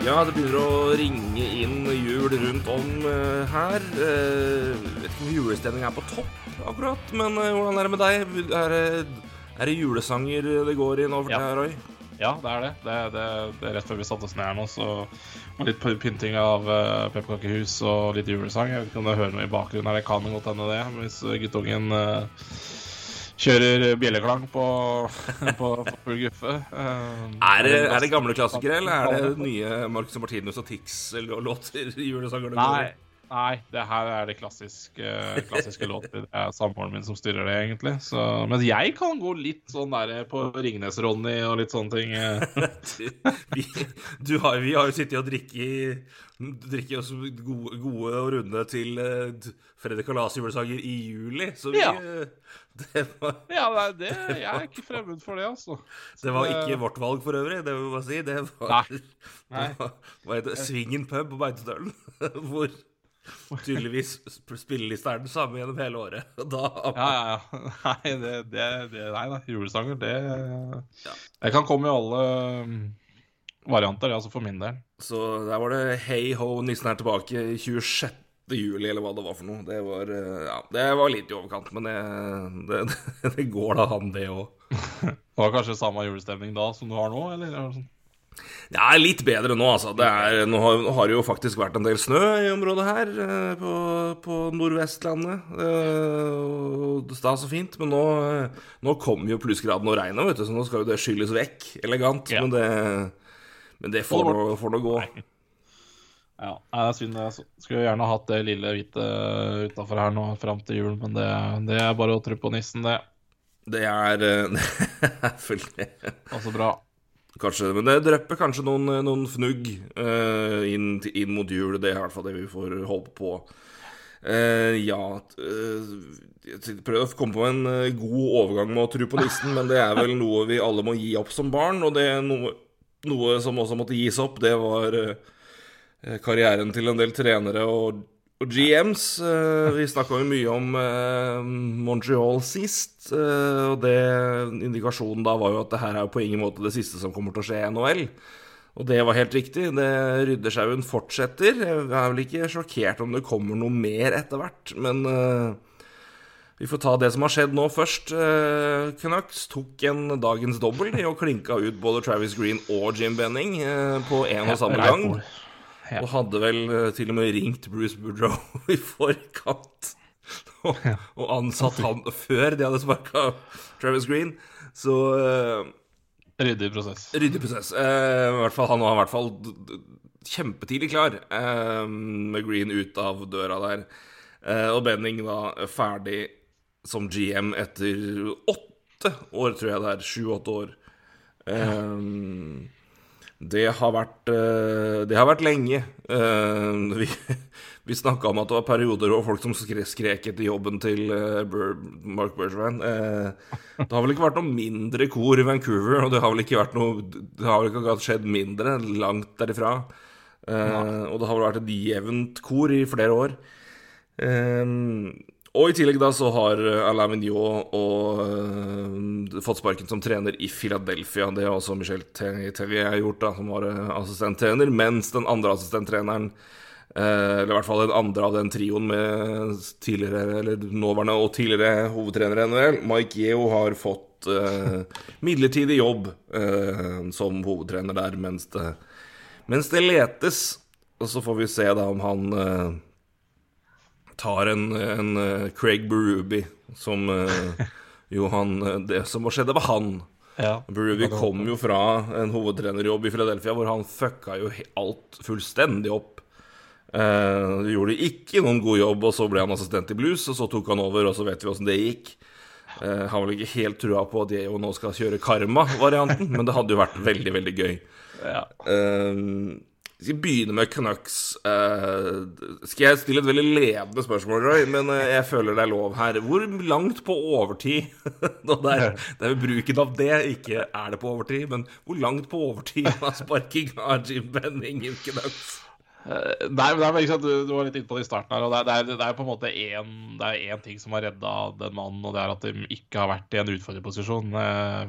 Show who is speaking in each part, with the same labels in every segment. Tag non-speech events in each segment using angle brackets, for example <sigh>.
Speaker 1: Ja, det begynner å ringe inn jul rundt om uh, her. Uh, vet ikke om julestemninga er på topp akkurat, men uh, hvordan er det med deg? Er er det julesanger det går i nå for
Speaker 2: Ja.
Speaker 1: deg, Roy?
Speaker 2: Ja, det er det. Det, det, det er rett før vi satte oss ned her nå, så var litt pynting av uh, pepperkakehus og litt julesang. Jeg vet ikke om du hører noe i bakgrunnen her, det kan godt hende det, hvis guttungen eh, kjører bjelleklang på, på, på full guffe. Eh,
Speaker 1: Er det, er det gamle klassikere, eller er det nye Marcus og Martinus og Tix-låter? <laughs> Julesanger? det går i?
Speaker 2: Nei, nei, det her er det klassiske, klassiske låter. Det er samboeren min som styrer det, egentlig. Så, men jeg kan gå litt sånn der på Ringnes-Ronny og litt sånne ting. eh. <laughs>
Speaker 1: vi, du har, vi har jo sittet og drikket Drikke oss gode, gode og runde til Fredrik Kalas julesanger i juli, så vi
Speaker 2: Ja.
Speaker 1: eh, det, var,
Speaker 2: Ja, det, er <laughs> det, jeg er ikke fremmed for det, altså.
Speaker 1: det var ikke vårt valg for øvrig, det må jeg si. Det var,
Speaker 2: Nei. <laughs> Nei.
Speaker 1: det var, var det, Svingen pub på Beitostølen, hvor tydeligvis sp- spillelista er den samme gjennom hele året. <laughs> Da,
Speaker 2: Ja, ja, ja. <laughs> Nei, det, det, det Nei da, julesanger, det Det kan komme i alle um, varianter, altså for min del.
Speaker 1: Så der var det Hey ho, nissen er tilbake 26. juli, eller hva det var for noe. Det var, eh, ja, det var litt i overkant, men det, det, <laughs> går da an, det òg.
Speaker 2: Det var kanskje samme julestemning da som du har nå, eller? Det?
Speaker 1: Er litt bedre nå, altså. Det er, nå har, nå har det jo faktisk vært en del snø i området her, eh, på, på Nordvestlandet. Eh, det stas og fint, men nå, eh, nå kommer jo plussgraden og regnet, vet du, så nå skal jo det skylles vekk elegant.
Speaker 2: Ja.
Speaker 1: Men det, men det får nå gå.
Speaker 2: Ja, nei, det er synd. Jeg skulle jo gjerne hatt det lille hvite utafor her nå fram til jul, men det, det er bare å tro på nissen, det.
Speaker 1: Det er <laughs> det er fullt.
Speaker 2: Altså bra.
Speaker 1: Kanskje, men det drypper kanskje noen, noen fnugg uh, inn, inn mot jul. Det er i hvert fall det vi får håpe på. Uh, ja uh, Jeg prøvde å komme på en eh, god overgang med å tro på nissen, men det er vel noe vi alle må gi opp som barn. Og det er noe, noe som også måtte gis opp, det var eh, karrieren til en del trenere og, og GMs. Eh, vi snakka jo mye om eh, Montreal sist, eh, og det indikasjonen da var jo at det her er jo på ingen måte det siste som kommer til å skje i NHL. Og det var helt riktig. Det Ryddersjauen fortsetter. Jeg er vel ikke sjokkert om det kommer noe mer etter hvert, men eh, vi får ta det som har skjedd nå først. Uh, Canucks tok en dagens dobbel og klinka ut både Travis Green og Jim Benning eh, på en og samme gang.
Speaker 2: Ja.
Speaker 1: Og hadde vel eh, til og med ringt Bruce Boudreau <laughs> i forkant. Og, og ansatt han før de hadde sparka Travis Green. Så uh,
Speaker 2: Ryddig prosess.
Speaker 1: ryddig prosess. Uh, hvert fall, han var i hvert fall kjempetidlig klar uh, med Green ut av døra der. Uh, og Benning da ferdig som GM etter åtte år, tror jeg det er. Sju-åtte år. Eh, det har vært eh, Det har vært lenge. Eh, vi <laughs> vi snakka om at det var perioder hvor folk som skrek, etter jobben til eh, Mark Bergevin. Det har vel ikke vært noe mindre kor i Vancouver, og det har vel ikke vært noe Det har vel ikke skjedd mindre, langt derifra. Ja. og det har vel vært et jevnt kor i flere år. Og i tillegg da så har eh, Alain Mignot og uh, fått sparken som trener i Philadelphia. Det har også Michel Tellier gjort, da, som var eh, assistenttrener. Mens den andre assistenttreneren, uh, eller i hvert fall den andre av den trioen med tidligere, eller nåværende og tidligere hovedtrener i NHL, Mike Yeo, har fått uh, midlertidig jobb som hovedtrener der mens det, mens det letes. Og så får vi se da om han tar en, en eh, Craig Berubi som eh, jo han eh, Det som skjedde var han.
Speaker 2: Ja.
Speaker 1: Berube kom jo fra en hovedtrenerjobb i Philadelphia hvor han fucka jo alt fullstendig opp. Uh, gjorde ikke noen god jobb, og så ble han assistent i Blues, og så tok han over, og så vet vi åssen det gikk. Uh, har vel ikke helt trua på at jeg jo nå skal kjøre Karma-varianten, men det hadde jo vært veldig, veldig gøy.
Speaker 2: Ja.
Speaker 1: Eh, Vi skal begynne med Canucks. Uh, skal jeg stille et veldig ledende spørsmål, Roy, men uh, jeg føler det er lov her. Hvor langt på overtid <laughs> Det er, det er bruken av det, ikke er det på overtid, men hvor langt på overtid var sparking av Jim Benning i Canucks?
Speaker 2: Uh, nei, men det er, du, du, var litt inne på det i starten her. og Det er, det er på en måte én ting som har redda den mannen, og det er at de ikke har vært i en utfordrerposisjon.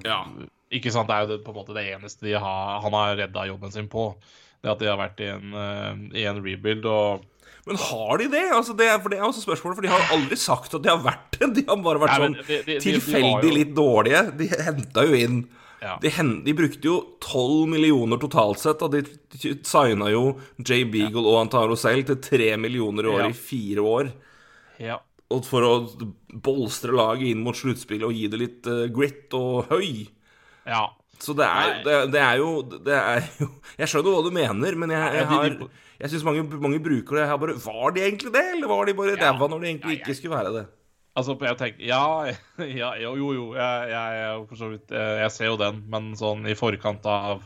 Speaker 1: ja.
Speaker 2: Ikke sant, Det er jo det, på en måte det eneste de har, han har redda jobben sin på. Det at de har vært i en, uh, i en rebuild. og
Speaker 1: men har de det? Altså det, for det er også spørsmålet, for de har aldri sagt at de har vært det. De har bare vært sånn de, de, tilfeldig litt dårlige. De henta jo inn ja. de, de, brukte jo 12 millioner totalt sett, og de signa jo Jay Beagle ja. og Antaro selv til 3 millioner i året ja. i fire år.
Speaker 2: Ja.
Speaker 1: Og for å bolstre laget inn mot sluttspillet og gi det litt uh, grit og høy.
Speaker 2: Ja.
Speaker 1: Så det er, det, det er, jo, det er jo Jeg skjønner hva du mener, men jeg, jeg har Jeg syns mange, mange, bruker det. Jeg har bare, var de egentlig det, eller var de bare ja. ræva når de egentlig ikke skulle være det?
Speaker 2: Altså, jeg tenker Ja, <laughs> ja jo, jo. jo jeg, jeg, vidt, jeg, ser jo den, men sånn i forkant av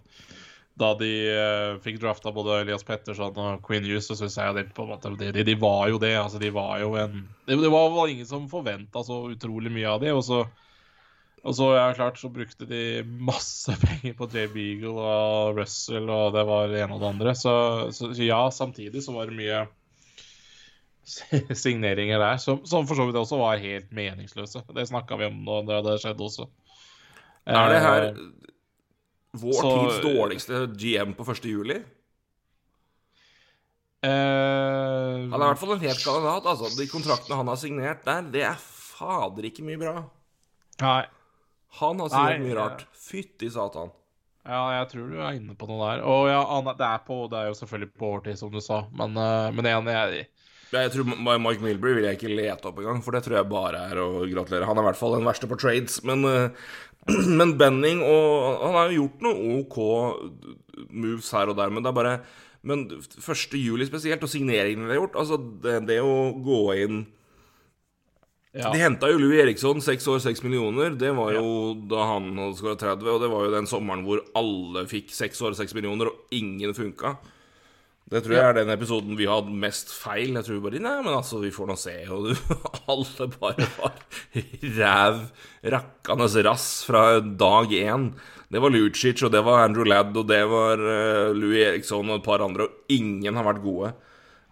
Speaker 2: da de uh, fikk drafta både Elias Petterson og Queen Hughes, så syns jeg det, på en måte, de, de, var jo det. Altså, de var jo en Det, det var vel ingen som forventa så utrolig mye av det. Og så og så ja, klart så brukte de masse <laughs> penger på Jay Beagle og Russell, og det var det ene og det andre. Så, så ja, samtidig så var det mye <laughs> signeringer der som, som, for så vidt også var helt meningsløse. Det snakka vi om da det, det skjedde også.
Speaker 1: Er det her eh, vår så, tids dårligste GM på 1. juli?
Speaker 2: Uh,
Speaker 1: han er i hvert fall en helt kandidat. Altså, de kontraktene han har signert der, det er fader ikke mye bra.
Speaker 2: Nei.
Speaker 1: Han har signert mye rart. Fytti satan.
Speaker 2: Ja, jeg tror du er inne på noe der. Og ja, det er, på, det er jo selvfølgelig på overtid, som du sa, men, uh, men igjen, jeg
Speaker 1: jeg tror Mike Milbury vil jeg ikke lete opp engang, for det tror jeg bare er å gratulere. Han er i hvert fall den verste på trades. Men, uh, <clears throat> men Benning og Han har jo gjort noen OK moves her og der, men det er bare Men 1. juli spesielt, og signeringene de har gjort Altså, det, det å gå inn ja. De henta jo Louis Eriksson, seks år, seks millioner. Det var jo ja. da han hadde skåra 30, og det var jo den sommeren hvor alle fikk seks år, seks millioner, og ingen funka. Det tror jeg er den episoden vi hadde mest feil. Jeg tror bare Nei, men altså, vi får nå se. Og du, <laughs> alle bare var ræv rakkende rass fra dag én. Det var Lucic, og det var Andrew Ladd, og det var uh, Louis Eriksson og et par andre, og ingen har vært gode.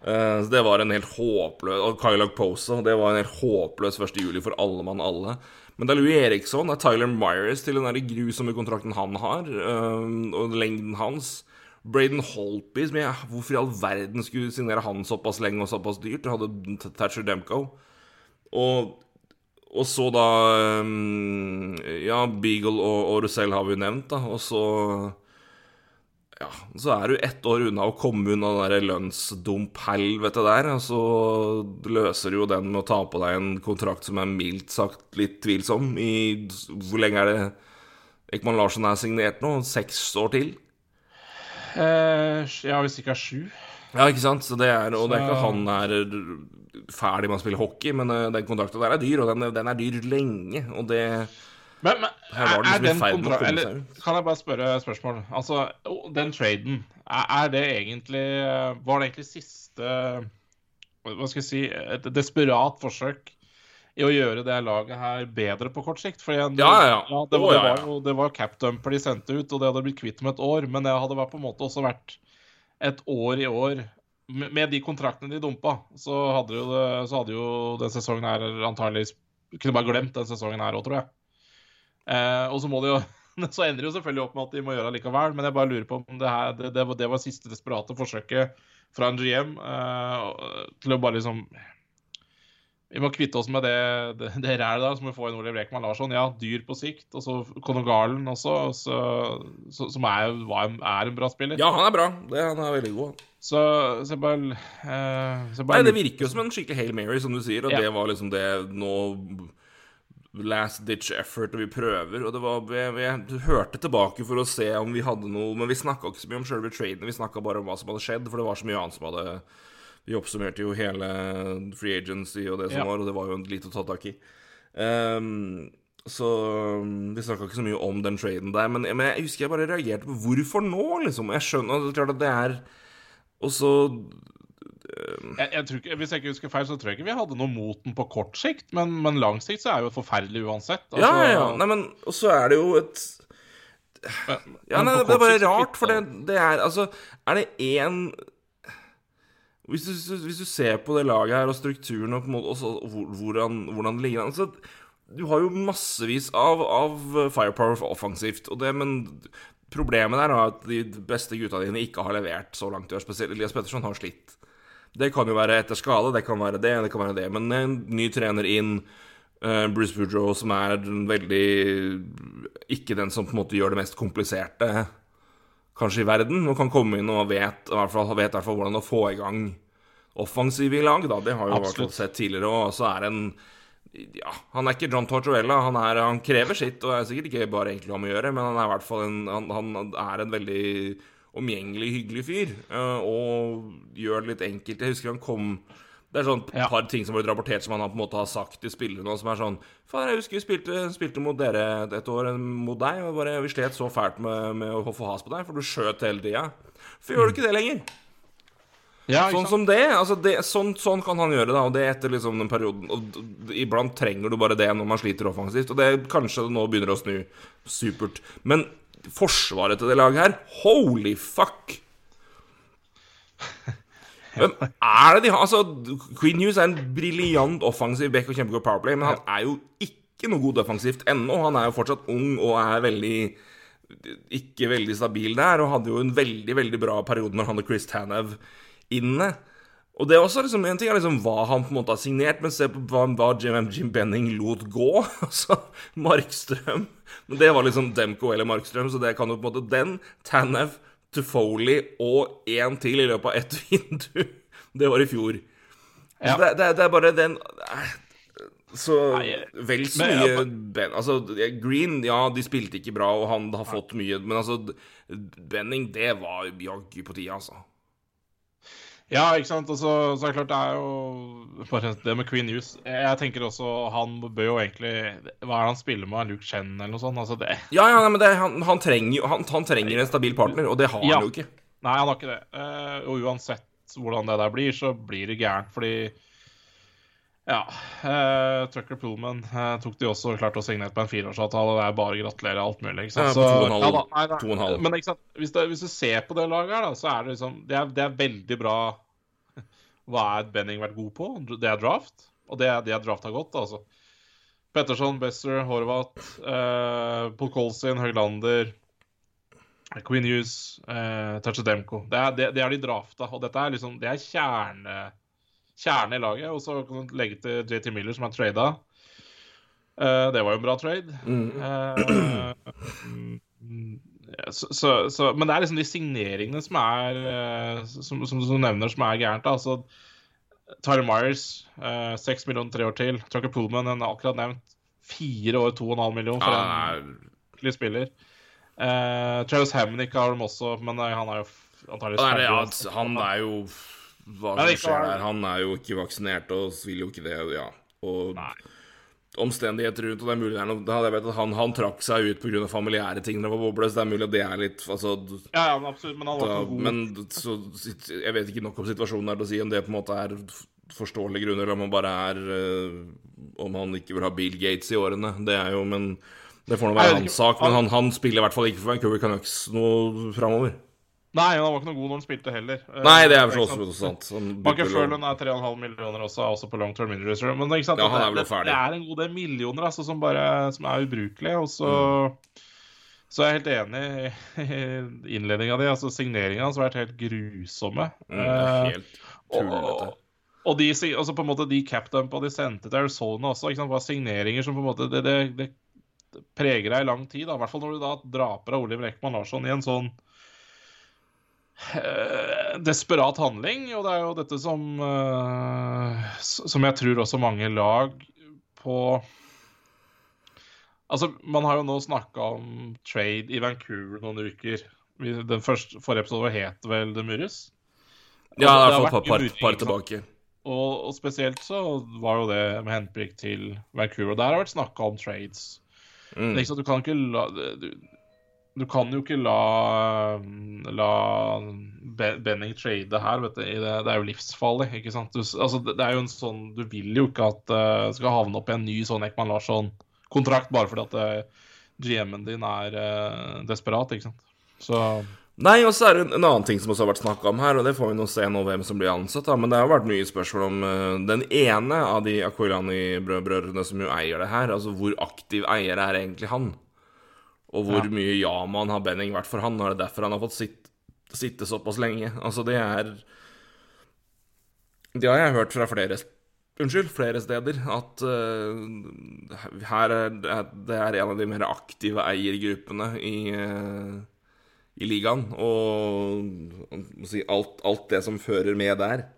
Speaker 1: Uh, så det var en helt håpløs Og Kylog Posa. Det var en helt håpløs 1. juli for alle mann alle. Men det er Louis Eriksson, det er Tyler Myers til den grusomme kontrakten han har, uh, og lengden hans. Braden Holpy, som jeg, hvorfor i all verden skulle signere han såpass lenge og såpass dyrt? Du hadde Thatcher Demko. Og, og så da um, Ja, Beagle og, og Russell har vi jo nevnt, da. Og så ja, så er du ett år unna å komme unna det der lønnsdump-helvete der. Og så løser du jo den med å ta på deg en kontrakt som er mildt sagt litt tvilsom. I Hvor lenge er det Ekman Larsen er signert nå? Seks år til?
Speaker 2: Eh, ja, hvis ikke er sju.
Speaker 1: Ja, ikke sant? Så det er, og det er ikke han er ferdig med å spille hockey, men eh, den kontrakten der er dyr, og den, den er dyr lenge. Og det
Speaker 2: men, men er, liksom den kontra... Eller, kan jeg bare spørre spørsmål? Altså, den traden, er, er, det egentlig Var det egentlig siste Hva skal jeg si Et desperat forsøk i å gjøre det laget her bedre på kort sikt? For
Speaker 1: ja, ja,
Speaker 2: ja. det, var, det, var, det var capdumper de sendte ut, og det hadde blitt kvitt om et år. Men det hadde på en måte også vært et år i år med de kontraktene de dumpa, så hadde jo, det, så hadde jo den sesongen her antagelig Kunne bare glemt den sesongen her òg, tror jeg. Eh, og så må det jo <laughs> så ender det jo selvfølgelig opp med at de må gjøre det likevel, men jeg bare lurer på om det, her, det, det, det var siste desperate forsøket fra en GM eh, til å bare liksom Vi må kvitte oss med det, det, det rælet der, så må vi få inn Oliv Rekman Larsson. Ja, dyr på sikt. Og så Conor Garland også, så, så, som er, er, en bra spiller.
Speaker 1: Ja, han er bra. Det, han er veldig god.
Speaker 2: Så, så bare, eh, så
Speaker 1: bare Nei, det virker jo som en skikkelig Hail Mary, som du sier, og ja. det var liksom det nå last ditch effort, og vi prøver. Og det var, vi, vi hørte tilbake for å se om vi hadde noe Men vi snakka ikke så mye om selve traden, vi snakka bare om hva som hadde skjedd, for det var så mye annet som hadde Vi oppsummerte jo hele free agency og det som ja. var, og det var jo lite å ta tak i. Um, så vi snakka ikke så mye om den traden der, men, men, jeg husker jeg bare reagerte på hvorfor nå, liksom. Jeg skjønner det er klart at det er Og så
Speaker 2: jeg, jeg tror ikke, Hvis jeg ikke husker feil, så tror jeg ikke vi hadde noe mot den på kort sikt, men, men lang sikt så er jo forferdelig uansett.
Speaker 1: Ja, ja, ja. Nei, men Og så er det jo et
Speaker 2: Men-
Speaker 1: Ja, nei, det er bare rart, for det, det er Altså, er det én hvis du, hvis du ser på det laget her og strukturen og måte også hvordan, hvordan det ligger an altså, Du har jo massevis av, av firepower offensivt, og det, men problemet der er at de beste gutta dine ikke har levert så langt i år. Spesielt Elias Petterson har slitt. Det kan jo være etter skade, det kan være det, det kan være det. Men en ny trener inn, eh, Bruce Boudreau, som er en veldig Ikke den som på en måte gjør det mest kompliserte kanskje i verden, og kan komme inn og vet, i hvert fall, vet i hvert fall hvordan å få i gang offensive i lag. Da. Det har vi jo hvert fall sett tidligere. Og så er en ja, Han er ikke John Tortorella. Han, er, han krever sitt, og det er sikkert ikke bare egentlig om å gjøre, men han er i hvert fall en, han, han er en veldig omgjengelig, hyggelig fyr. eh, Og gjør det litt enkelt. Jeg husker han kom Det er sånn et
Speaker 2: Ja.
Speaker 1: par ting som har blitt rapportert som han på en måte har sagt til spillerne, som er sånn Far, jeg husker vi spilte, spilte mot dere et år, mot deg, og bare vi slet så fælt med, med å få has på deg, for du skjøt hele tida. Hvorfor gjør du ikke det lenger?
Speaker 2: Ja,
Speaker 1: Sånn som det. altså det sånn, sånn kan han gjøre da. og det etter liksom den perioden. Og iblant trenger du bare det når man sliter offensivt, og det kanskje nå begynner å snu. Supert. Men forsvaret til det laget her, holy fuck! Hvem er det de har? Altså, Queen Hughes er en briljant offensiv back og kjempegod powerplay, men han er jo ikke noe god defensivt ennå. Han er jo fortsatt ung og er veldig ikke veldig stabil der, og hadde jo en veldig veldig bra periode når han og Chris Tanev inne. Og det er også liksom, En ting er liksom hva han på en måte har signert, men se på hva, hva Jim, Jim Benning lot gå. <laughs> Altså Markstrøm. Men det var liksom Demko eller Markstrøm, så det kan jo på en måte Den, Tanev, Tufoli og én til i løpet av ett <laughs> vindu. Det var i fjor.
Speaker 2: Ja.
Speaker 1: Det, det, det er bare den Så vel så mye ben, Altså, Green, ja, de spilte ikke bra, og han har fått mye, men altså Benning, det var jaggu på tide, altså.
Speaker 2: Ja, ikke sant. Og så, så er det klart, det er jo bare det med Queen News. Jeg tenker også han bør jo egentlig Hva er det han spiller med? Luke Chen eller noe sånt? Altså det
Speaker 1: Ja, ja, men det, han, han, trenger, han, han trenger en stabil partner, og det har
Speaker 2: Ja.
Speaker 1: han jo ikke.
Speaker 2: Nei, han har ikke det. Eh, og uansett hvordan det der blir, så blir det gærent, fordi ja. Uh, Trucker Pullman uh, tok de også klart å signere på en fireårsavtale. Det er bare å gratulere alt mulig. ikke
Speaker 1: Ja,
Speaker 2: sant?
Speaker 1: og en halv-
Speaker 2: da, nei,
Speaker 1: halv.
Speaker 2: Men sant? Hvis, det, hvis du ser på det laget her, da, så er det liksom Det er, det er veldig bra Hva er Benning vært god på? Det er draft. Og det, er- det er drafta godt, altså. Petterson, Besser, Horvath, eh, Paul Colsin, Høglander Queen Hughes, eh, Tachedemko. Det det, det er de drafta. Og dette er liksom Det er kjerne, kjerne i laget. Og så kan du legge til JT Miller, som er trada. Eh, det var jo en bra trade. Eh, mm, ja, så, så, så, men det er liksom de signeringene som er eh, Som, som du nevner, som er gærent. Altså, Tyler Myers, eh, millioner tre år til. Trucker Pullman, en akkurat nevnt. Fire år, to og en halv million for en
Speaker 1: ordentlig er,
Speaker 2: spiller. Eh, Travis Hamnick har de også, men eh, han er jo antakeligvis
Speaker 1: er, ja, han er jo Hva som skjer der? Han er jo ikke vaksinert og vil jo ikke det, ja. Og
Speaker 2: Nei.
Speaker 1: Omstendigheter rundt, og det er mulig det er noe jeg vet at han, han trakk seg ut pga. familiære ting da det var boble, så det er mulig at det er litt Altså
Speaker 2: Ja, ja, men absolutt. Men han var
Speaker 1: da,
Speaker 2: god.
Speaker 1: men så, jeg vet ikke nok om situasjonen er til å si om det på en måte er forståelige grunner, eller om han bare er øh, Om han ikke vil ha Bill Gates i årene. Det er jo Men det får nå være hans sak. Men han, han spiller i hvert fall ikke for Vancouver Canucks noe framover.
Speaker 2: Nei, han var ikke noe god når han spilte heller. Eh,
Speaker 1: Nei, det er vel også
Speaker 2: sant? Furlan er 3,5 millioner også, også på long term injury. Men sant?
Speaker 1: Ja, er
Speaker 2: det, det, det er en god del millioner altså, som bare som er ubrukelige. Og så,
Speaker 1: Mm.
Speaker 2: så er jeg helt enig i innledninga di. Altså, Signeringene hans har vært helt grusomme.
Speaker 1: Mm, det
Speaker 2: Eh,
Speaker 1: helt tullete.
Speaker 2: og, og de, altså på en måte de capdumpa de sendte til Arizona også, ikke sant, var signeringer som på en måte det, det, det preger deg i lang tid. da, I hvert fall når du da draper av Oliver Ekman Larsson i en sånn desperat handling. Og det er jo dette som eh, Som jeg tror også mange lag på Altså, Man har jo nå snakka om trade i Vancouver noen uker. Den første, forrige episode het vel The Murres?
Speaker 1: Ja, i hvert fall par, par, tilbake.
Speaker 2: Og, og spesielt så var jo det med henblikk til Vancouver. Og der har det vært snakka om trades.
Speaker 1: Mm.
Speaker 2: Sant, du kan ikke la du, du kan jo ikke la, la Benning trade her, du. Det, er jo livsfarlig, ikke sant. Du, altså, det, er jo en sånn Du vil jo ikke at uh, skal havne opp i en ny sånn Ekman Larsson-kontrakt bare fordi at uh, GM-en din er uh, desperat, ikke sant. Så
Speaker 1: Nei, og så er det en annen ting som også har vært snakka om her, og det får vi nå se nå hvem som blir ansatt, da. Men det har vært mye spørsmål om uh, den ene av de Aquilani-brødrene som jo eier det her. Altså hvor aktiv eier er egentlig han? Og hvor ja. mye ja-man har Benning vært for han? Og er det derfor han har fått sitt, sitte såpass lenge? Altså, det er Det har jeg hørt fra flere Unnskyld, flere steder. At uh, her er det er en av de mer aktive eiergruppene i, uh, i ligaen. Og si, alt, alt, det som fører med der.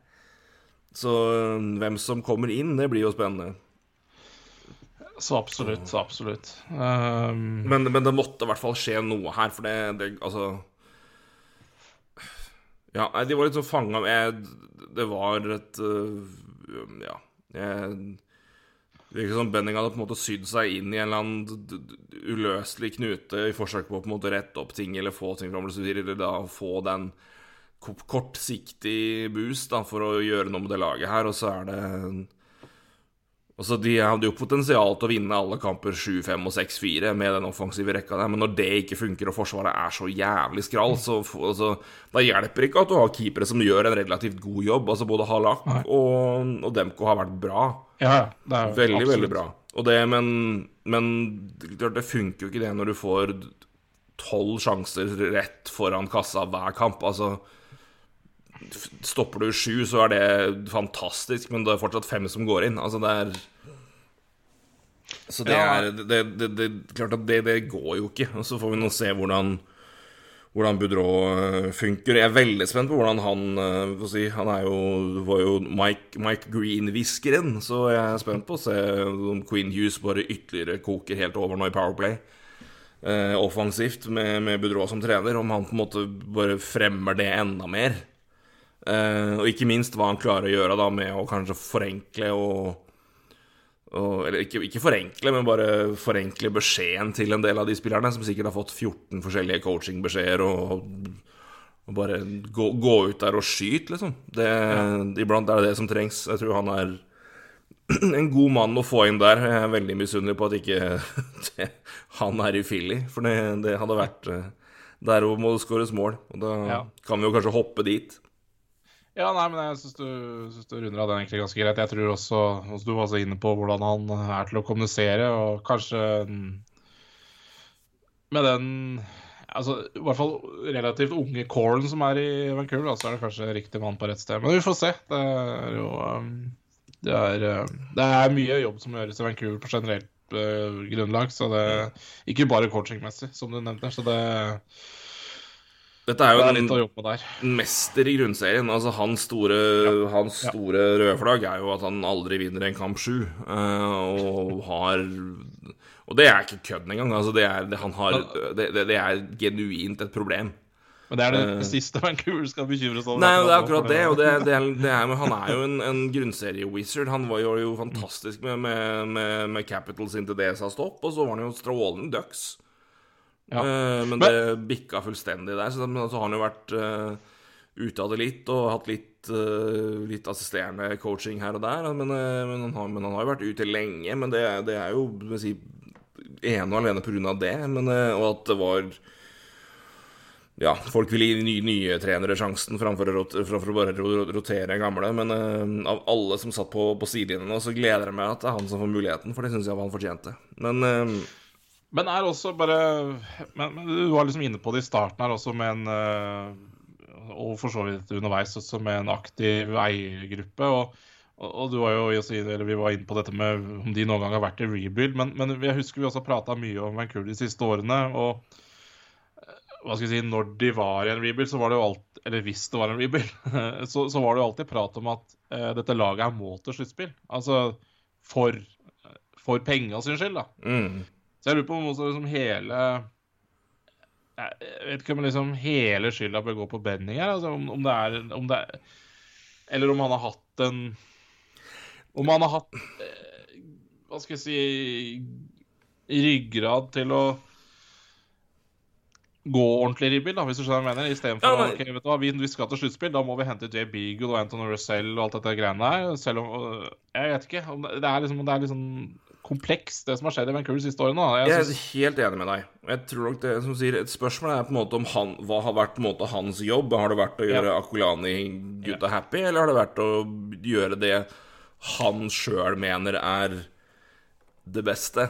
Speaker 1: Så uh, hvem som kommer inn, det blir jo spennende.
Speaker 2: Så absolutt, så absolutt. Um...
Speaker 1: Men, men, det måtte i hvert fall skje noe her, for det, det Altså Ja, de var litt sånn fanga med Det var et uh, Ja. Jeg, det virker som Benning hadde på en måte sydd seg inn i en eller annen uløselig knute i forsøk på å på en måte rette opp ting eller få ting fram, eller da få den kortsiktig boost da, for å gjøre noe med det laget her, og så er det Altså, De hadde jo potensial til å vinne alle kamper 7-5 og 6-4 med den offensive rekka der, men når det ikke funker og Forsvaret er så jævlig skrall, så altså, da hjelper ikke at du har keepere som gjør en relativt god jobb. Altså Både Halak og, og, Demko har vært bra.
Speaker 2: Ja, det er
Speaker 1: veldig, absolutt. veldig bra. Og det, men, men det funker jo ikke det når du får tolv sjanser rett foran kassa hver kamp. Altså Stopper du sju, så er det fantastisk, men det er fortsatt fem som går inn. Altså, det er Så det er det, det, det, Klart at det, det går jo ikke. Og så får vi nå se hvordan hvordan Boudreau eh, funker. Jeg er veldig spent på hvordan han uh, si, Han er jo, var jo Mike, Mike Green-hviskeren, så jeg er spent på å se om Queen Hughes bare ytterligere koker helt over nå i Powerplay. Eh, offensivt med, med Boudreau som trener, om han på en måte bare fremmer det enda mer. Uh, og ikke minst hva han klarer å gjøre da med å kanskje forenkle og, og Eller ikke, ikke, forenkle, men bare forenkle beskjeden til en del av de spillerne, som sikkert har fått 14 forskjellige coachingbeskjeder, og, og bare gå, gå, ut der og skyte, liksom. Det, ja. Iblant er det det som trengs. Jeg tror han er <clears throat> en god mann å få inn der. Jeg er veldig misunnelig på at ikke <laughs> han er i Philly, for det, det hadde vært eh, Der må det skåres mål, og da ja. kan vi jo kanskje hoppe dit.
Speaker 2: Ja, nei, men jeg syns du, synes du runder av den egentlig ganske greit. Jeg tror også, også du var så inne på hvordan han er til å kommunisere, og kanskje med den altså, I hvert fall relativt unge Corn som er i Vancouver, så er det kanskje riktig mann på rett sted. Men vi får se. Det er jo um, det er, um, det er mye jobb som gjøres i Vancouver på generelt uh, grunnlag, så det ikke bare coachingmessig, som du nevnte. Så det
Speaker 1: dette er jo det er en mester i grunnserien. Altså, hans store, ja. hans store ja. røde flagg er jo at han aldri vinner en kamp sju. Uh, og har Og det er ikke kødd engang. Altså, det, er, det, har, det, det, er genuint et problem.
Speaker 2: Men det er det uh, <laughs> siste Vancouver skal bekymre seg over.
Speaker 1: Nei, det er akkurat det. Og er, er, <laughs> han er jo en, en grunnserie-wizard. Han var jo, jo fantastisk med, med, med, med Capitals inntil det sa stopp, og så var han jo strålende Ducks. Ja. Uh, men, det bikka fullstendig der. Så, så har han jo vært uh, ute av det litt og hatt litt, uh, litt assisterende coaching her og der. Men, men, han, har, men han, har, jo vært ute lenge. Men det, det er jo si, ene og alene pga. det. Men, og at det var ja, folk vil gi nye, nye trenere sjansen framfor å, framfor å bare rotere gamle. Men uh, av alle som satt på, på sidelinjen nå, så gleder jeg meg at det er han som får muligheten, for det syns jeg han fortjente. Men uh,
Speaker 2: men er også bare men, men, Du var liksom inne på det i starten her også med en eh, Og for så vidt underveis også med en aktiv eiergruppe. og og du var jo, eller Vi var inne på dette med om de noen gang har vært i rebuild. Men, men jeg husker vi også prata mye om Vancouver de siste årene. Og eh, hva skal jeg si, når de var i en rebuild, så var det jo alt, eller hvis det var en rebuild, <laughs> så, så var det jo alltid prat om at uh, dette laget er må til sluttspill. Altså for, for penga sin skyld, da. Mm. Så jeg lurer på om også liksom hele Jeg vet ikke om liksom hele skylda bør gå på Benning her. Altså om, om, det er, om det er Eller om han har hatt en Om han har hatt eh, Hva skal jeg si Ryggrad til å gå ordentlig rebuild, da, hvis du skjønner hva jeg mener. Istedenfor
Speaker 1: Ja,
Speaker 2: ja,
Speaker 1: nei.
Speaker 2: vet du hva, vi, vi skal til sluttspill, da må vi hente Jay Beagle og Anthony Russell og alt dette greiene der. Selv om øh, Jeg vet ikke. om Det er liksom, det er liksom komplekst, det som har skjedd i Vancouver de siste årene. da.
Speaker 1: Jeg
Speaker 2: Jeg
Speaker 1: er helt enig med deg. Jeg tror nok det som sier Et spørsmål er på en måte om han, hva har vært på en måte hans jobb. Har det vært å gjøre
Speaker 2: Ja.
Speaker 1: Akulani-gutta happy, eller har det vært å gjøre det han sjøl mener er det beste?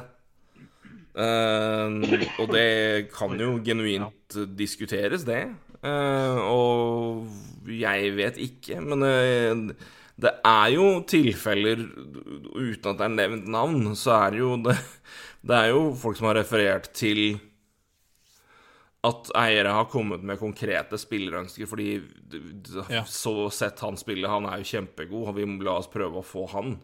Speaker 1: Eh, og det kan jo genuint diskuteres, det. Uh, og jeg vet ikke, men uh, det er jo tilfeller Uten at det er nevnt navn, så er det jo det, <laughs> det er jo folk som har referert til at eiere har kommet med konkrete spillerønsker fordi
Speaker 2: Ja.
Speaker 1: Så sett han spille, han er jo kjempegod, og vi må la oss prøve å få han.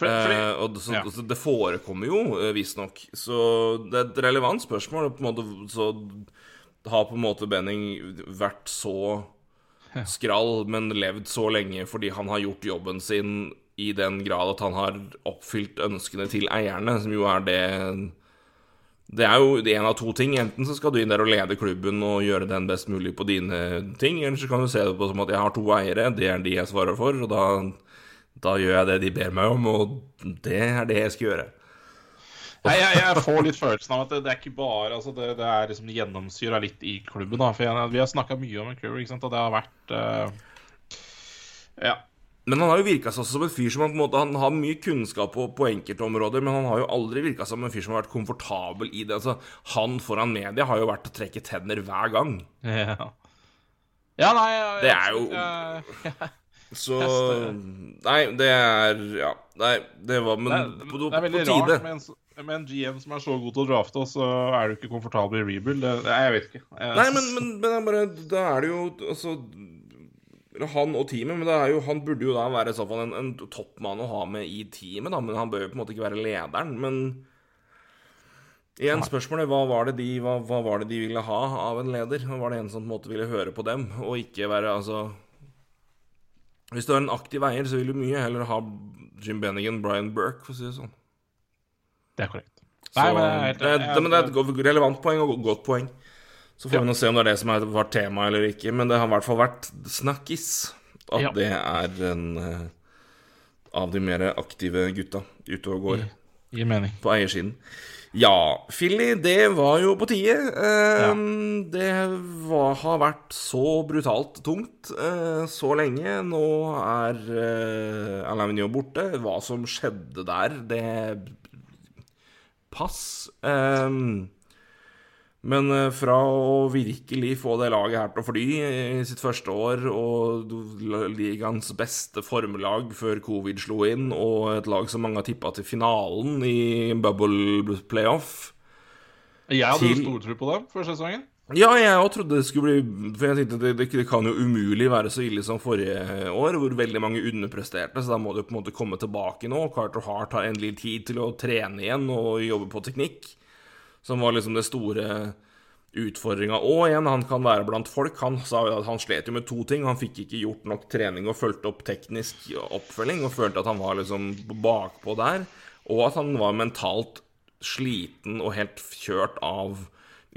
Speaker 2: For,
Speaker 1: Eh, og det, så,
Speaker 2: ja.
Speaker 1: så det forekommer jo, eh, visstnok. Så det er et relevant spørsmål. På en måte, så har på en måte Benning vært så skrall, men levd så lenge fordi han har gjort jobben sin i den grad at han har oppfylt ønskene til eierne, som jo er det Det er jo en av to ting. Enten så skal du inn der og lede klubben og gjøre den best mulig på dine ting, eller så kan du se det på som at jeg har to eiere, det er de jeg svarer for, og da, da gjør jeg det de ber meg om, og det er det jeg skal gjøre.
Speaker 2: Nei, jeg, jeg får litt følelsen av at det, det er ikke bare altså det, det er liksom gjennomsyra litt i klubben. da, for jeg, Vi har snakka mye om Vancouver, ikke sant, og det har vært uh, Ja.
Speaker 1: Men han har jo virka seg som en fyr som han, på en måte, han har mye kunnskap på, på enkelte områder, men han har jo aldri virka som en fyr som har vært komfortabel i det. Altså, Han foran media har jo vært å trekke tenner hver gang.
Speaker 2: Ja, ja nei jeg,
Speaker 1: Det er jo-
Speaker 2: jeg, <laughs>
Speaker 1: Så Nei, det er Ja. Nei, det var Men
Speaker 2: det, er,
Speaker 1: på,
Speaker 2: det er veldig
Speaker 1: på tide.
Speaker 2: rart med en, med en GM som er så god til å drafte, og så er du ikke komfortabel i rebuild. Det, det, jeg vet ikke. Jeg,
Speaker 1: Nei, men, men, men det er bare Da er det jo altså Han og teamet, men det er jo, han burde jo da være i så fall en, en toppmann å ha med i teamet, da, men han bør jo på en måte ikke være lederen. Men igjen spørsmålet hva var, det de, hva, hva var det de ville ha av en leder? Var det en som på en måte ville høre på dem, og ikke være altså Hvis du er en aktiv eier, så vil du mye heller ha Jim Bennigan, Brian Burke, for å si det sånn.
Speaker 2: det er korrekt.
Speaker 1: Så,
Speaker 2: Nei, men jeg helt-
Speaker 1: det, men det er et relevant poeng og godt poeng. Så får
Speaker 2: Ja.
Speaker 1: vi nå se om det er det som har vært tema eller ikke. Men det har i hvert fall vært snakkis at
Speaker 2: Ja.
Speaker 1: det er en eh, av de mer aktive gutta ute og går
Speaker 2: Gir mening.
Speaker 1: på eiersiden. Ja, Philly, det var jo på tide. Eh, Det var, har vært så brutalt tungt eh, så lenge. Nå er eh, Alain borte. Hva som skjedde der, det Pass. Eh, men eh, fra å virkelig få det laget her til å fly i sitt første år, og ligaens beste formlag før covid slo inn, og et lag som mange har tippa til finalen i bubble playoff
Speaker 2: Jeg hadde
Speaker 1: Til-
Speaker 2: stortro på dem før sesongen.
Speaker 1: Ja, jeg òg trodde det skulle bli For jeg tenkte det, det, det kan jo umulig være så ille som forrige år, hvor veldig mange underpresterte, så da må det på en måte komme tilbake nå. Carter Hart har endelig tid til å trene igjen og jobbe på teknikk, som var liksom det store utfordringa. Og igjen, han kan være blant folk. Han sa jo at han slet jo med to ting. Han fikk ikke gjort nok trening og fulgte opp teknisk oppfølging, og følte at han var liksom bakpå der. Og at han var mentalt sliten og helt kjørt av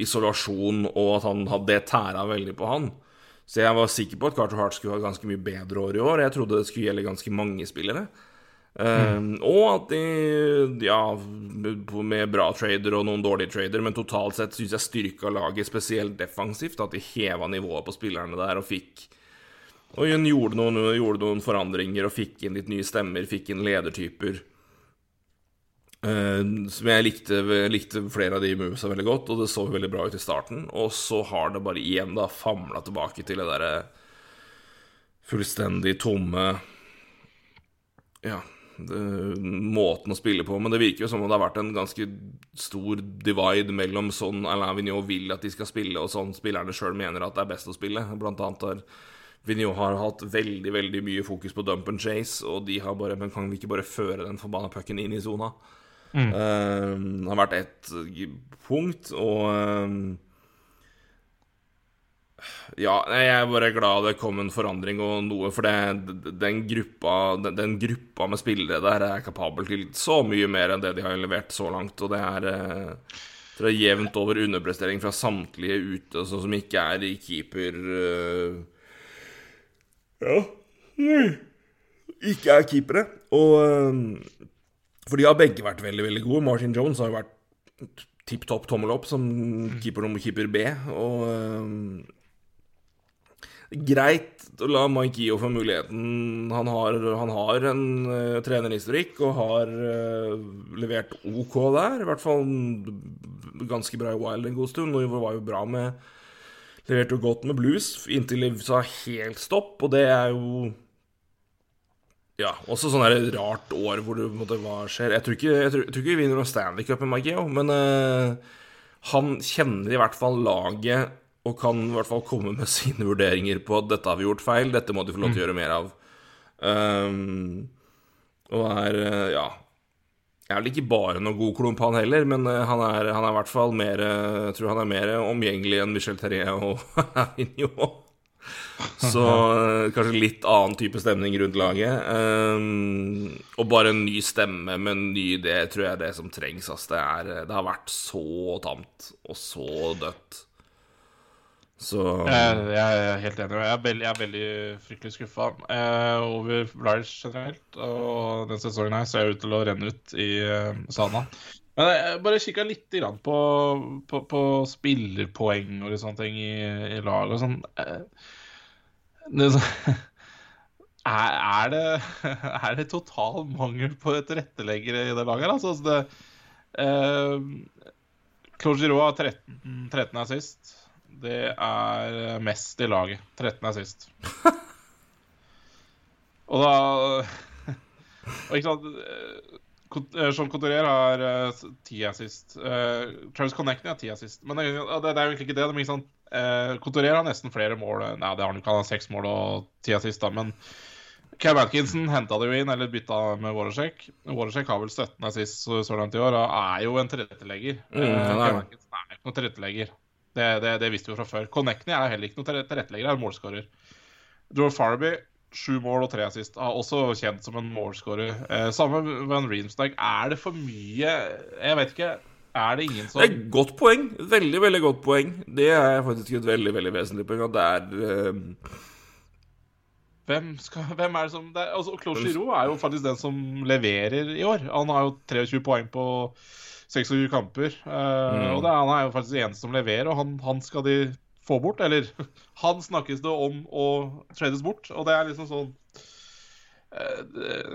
Speaker 1: isolasjon, og at han hadde det tæra veldig på han. Så jeg var sikker på at Carter Hart skulle ha ganske mye bedre år i år. Jeg trodde det skulle gjelde ganske mange spillere. Um, og at de, ja, med bra trader og noen dårlige trader, men totalt sett syns jeg styrka laget spesielt defensivt. At de heva nivået på spillerne der og fikk Og gjorde noen, gjorde noen forandringer og fikk inn litt nye stemmer, fikk inn ledertyper. Uh, som jeg likte, likte flere av de movesa veldig godt, og det så veldig bra ut i starten. Og så har det bare igjen da famla tilbake til det derre fullstendig tomme Ja, måten å spille på. Men det virker jo som om det har vært en ganske stor divide mellom sånn Alain Vigneault vil at de skal spille, og sånn spillerne sjøl mener at det er best å spille. Blant annet har Vigneault har hatt veldig veldig mye fokus på dump and chase, og de har bare Men kan vi ikke bare føre den forbanna pucken inn i sona?
Speaker 2: Mm.
Speaker 1: Uh, det har vært ett punkt, og eh, Ja, jeg er bare glad det kom en forandring og noe, for det, den, gruppa, den, den gruppa med spillere der er kapabel til så mye mer enn det de har levert så langt, og det er eh, tror jeg jevnt over underprestering fra samtlige ute, sånn som ikke er i keeper øh, Ja Ikke er keepere. Og øh, For de har begge vært veldig, veldig gode. Martin Jones har jo vært tipp topp tommel opp som keeper nummer keeper B. Og greit å la Mike Gio få muligheten. Han har, han har en uh, trenerhistorikk og har uh, levert OK der. I hvert fall ganske bra i Wild en god stund. Og var jo bra med Leverte jo godt med blues inntil det sa helt stopp, og det er jo ja, også sånn der rart år hvor det måtte, Hva skjer? Jeg tror ikke, jeg tror, jeg tror ikke vi vinner noen Stanley Cup med Mike Gio, men uh, han kjenner i hvert fall laget og kan i hvert fall komme med sine vurderinger på at dette har vi gjort feil, dette må de få lov til å gjøre mer av. Um, og er ja Jeg er vel ikke bare noen god klump, han heller, men han er, han er i hvert fall mer Jeg tror han er mer omgjengelig enn Michel Terrier og <laughs> Avignon. Så kanskje litt annen type stemning rundt laget. Um, og bare en ny stemme med en ny idé tror jeg er det som trengs. Altså Det, er, det har vært så tamt og så dødt.
Speaker 2: Så jeg, jeg, er helt enig. Jeg er, veldig, jeg er veldig fryktelig skuffa eh, over Blige generelt. Og den sesongen her ser ut til å renne ut i eh, sanda. Men jeg bare kikka litt på, på, på, spillerpoeng og sånne ting i, i lag og sånn. Eh, det, er, <laughs> det, <laughs> er det total mangel på tilretteleggere i det laget? Altså, altså det, eh, Claude har 13, 13 er sist. Det er mest i laget. 13 er sist. <laughs> og da <laughs> Og ikke sant Jean Couturier har ti uh, assist. Uh, Travis Connecting har ti assist. Men det, det, det, er jo egentlig ikke det. det sånn, uh, Couturier har nesten flere mål. Nei, det har han ikke. Han har seks mål og ti assist, da. Men Cam Atkinson henta det jo inn, eller bytta med Warasek. Warasek har vel 17 assist så, så langt i år, og er jo en tilrettelegger. Mm, Cam Atkinson er ikke noen tilrettelegger. Det, det, det, visste vi jo fra før. Connecting er heller ikke noe tilrettelegger, er en målskårer. Joe Farby, sju mål og tre assist, er også kjent som en målskårer. Eh, samme Van Reemsdijk. Er det for mye Jeg vet ikke. Er det ingen som
Speaker 1: Det er et godt poeng. Veldig, veldig godt poeng. Det er faktisk et veldig veldig vesentlig poeng. At det er uh...
Speaker 2: hvem, skal, <laughs> hvem, er det som det er, altså, Claude Giroux er jo faktisk den som leverer i år. Han har jo 23 poeng på 26 kamper. Uh, mm. Og det, han er jo faktisk den eneste som leverer, og han, han, skal de få bort. Eller <laughs> han snakkes det om å trades bort, og det er liksom sånn uh,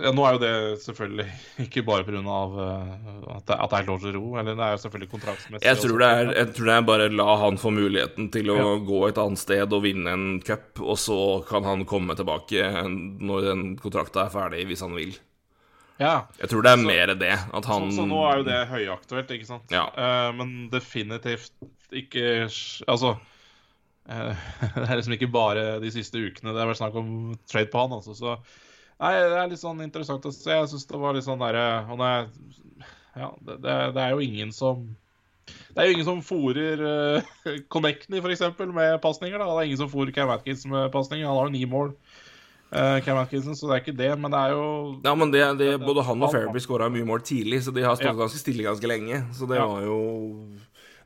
Speaker 2: ja, Nå er jo det selvfølgelig <laughs> ikke bare pga. Uh, at, det, at det er lov til ro, eller det er jo selvfølgelig kontraktsmessig.
Speaker 1: Jeg tror, det er, jeg tror det er bare la han få muligheten til å ja. gå et annet sted og vinne en cup, og så kan han komme tilbake når den kontrakta er ferdig, hvis han vil.
Speaker 2: Ja.
Speaker 1: Jeg tror det er så, mer det. At han
Speaker 2: så, så, nå er jo det høyaktuelt, ikke sant?
Speaker 1: Ja.
Speaker 2: Uh, men definitivt ikke Altså uh, <laughs> Det er liksom ikke bare de siste ukene det har vært snakk om trade på han, altså. Så nei, det er litt sånn interessant å se. Jeg syns det var litt sånn derre Ja, det, det, det, er jo ingen som det er jo ingen som fòrer <laughs> uh, Connectny, f.eks., med pasninger. Det er ingen som fòrer Cam Atkins med pasninger. Han har jo ni mål. Uh, Cam Atkinson, så det er ikke det, men det er jo
Speaker 1: Ja, men det, det, Både han og Fairby skåra mye mål tidlig, så de har stått ja. ganske stille ganske lenge. Så det ja. var jo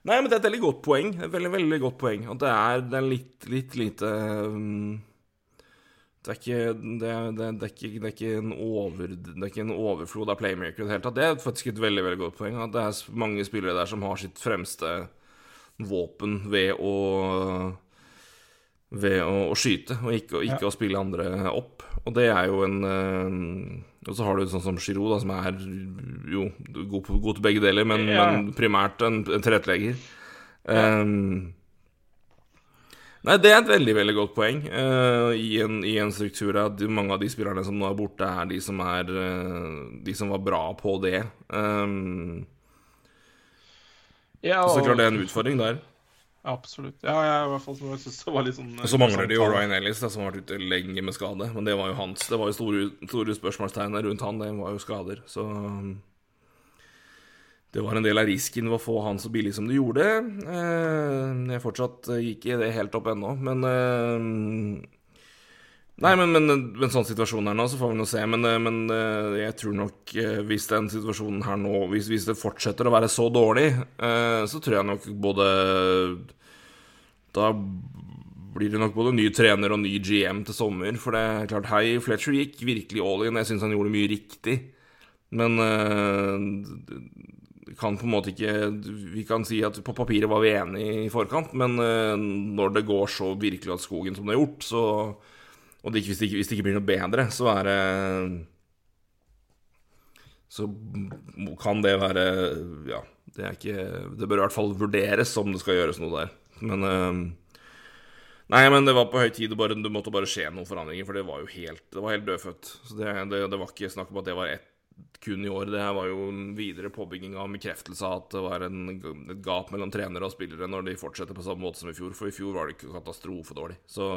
Speaker 1: Nei, men det er et veldig godt poeng. Et veldig, veldig godt poeng. At det er, det er litt, litt lite um, det er, ikke, det, det, det, er ikke, det, er ikke, en over, det er ikke en overflod av playmaker i det hele tatt. Det er faktisk et veldig veldig godt poeng. At det er mange spillere der som har sitt fremste våpen ved å ved å, å skyte, og ikke, ikke ja. å spille andre opp. Og det er jo en øh, Og så har du sånn som Giroud, da, som er jo god, på, god til begge deler, men, ja. men primært en, en tilrettelegger. Ja. Um, Nei, det er et veldig veldig godt poeng uh, i, en, i, en, struktur at mange av de spillerne som nå er borte, er de som, er, uh, de som var bra på det. Um, ja, og... Så klart det er en utfordring der.
Speaker 2: Absolutt. Ja, jeg, i hvert fall så synes det var litt sånn
Speaker 1: Og så mangler det jo Ryan Ellis, da, som har vært ute lenge med skade. Men det var jo hans. Det var jo store, store spørsmålstegn rundt han. Det var jo skader. Så um, det var en del av risken ved å få han så billig som du gjorde. Eh, jeg fortsatt gikk i det helt opp ennå, men eh, Nei, men, men, men sånn situasjonen her nå, så får vi nå se. Men, eh, men eh, jeg tror nok eh, hvis den situasjonen her nå hvis, hvis, det fortsetter å være så dårlig, så tror jeg nok både Da blir det nok både ny trener og ny GM til sommer. For det er klart, Hei Fletcher gikk virkelig all in. Jeg syns han gjorde mye riktig. Men kan på en måte ikke Vi kan si at på papiret var vi enige i forkant, men når det går så virkelig at skogen som det har gjort, så og hvis, det ikke, hvis, det ikke, blir noe bedre, så er det Så kan det være Ja, det er ikke Det bør i hvert fall vurderes om det skal gjøres noe der. Men uh, Nei, men det var på høy tid. Bare, det, måtte bare skje noen forandringer, for det var jo helt Det var helt dødfødt. Så det, det, det var ikke snakk om at det var ett kun i år. Det her var jo en videre påbygging av bekreftelse av at det var en, et gap mellom trenere og spillere når de fortsetter på samme måte som i fjor. For i fjor var det ikke katastrofedårlig. Så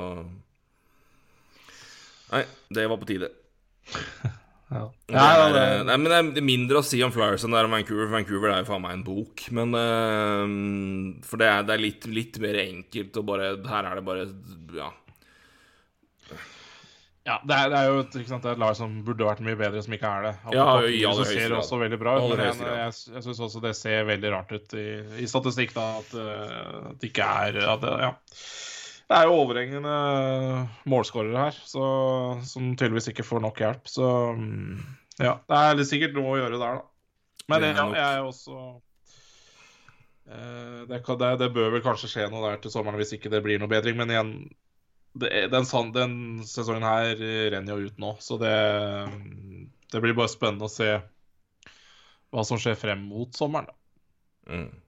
Speaker 1: Nei, det var på tide. <laughs> ja. Det er, eh, nei, men det er mindre å si om Flyers enn det er om Vancouver. For Vancouver er jo faen meg en bok. Men uh, For det er, det er litt, litt, mer enkelt og bare Her er det bare Ja.
Speaker 2: Ja, det er, det er jo ikke sant, det er et, lag som burde vært mye bedre, som ikke er det.
Speaker 1: ja, i aller
Speaker 2: høyeste grad. også veldig bra ut, men jeg, jeg, jeg syns også det ser veldig rart ut i, i statistikk, da, at, uh, at det ikke er at det, Ja. Det er jo overhengende målskårere her, så, som tydeligvis ikke får nok hjelp. Så mm, ja, det er litt sikkert noe å gjøre der, da. Men ja, jeg er også eh, det, det, det, bør vel kanskje skje noe der til sommeren hvis ikke det blir noe bedring. Men igjen, det, den, den, sesongen her renner jo ut nå, så det, det blir bare spennende å se hva som skjer frem mot sommeren. da. Mm.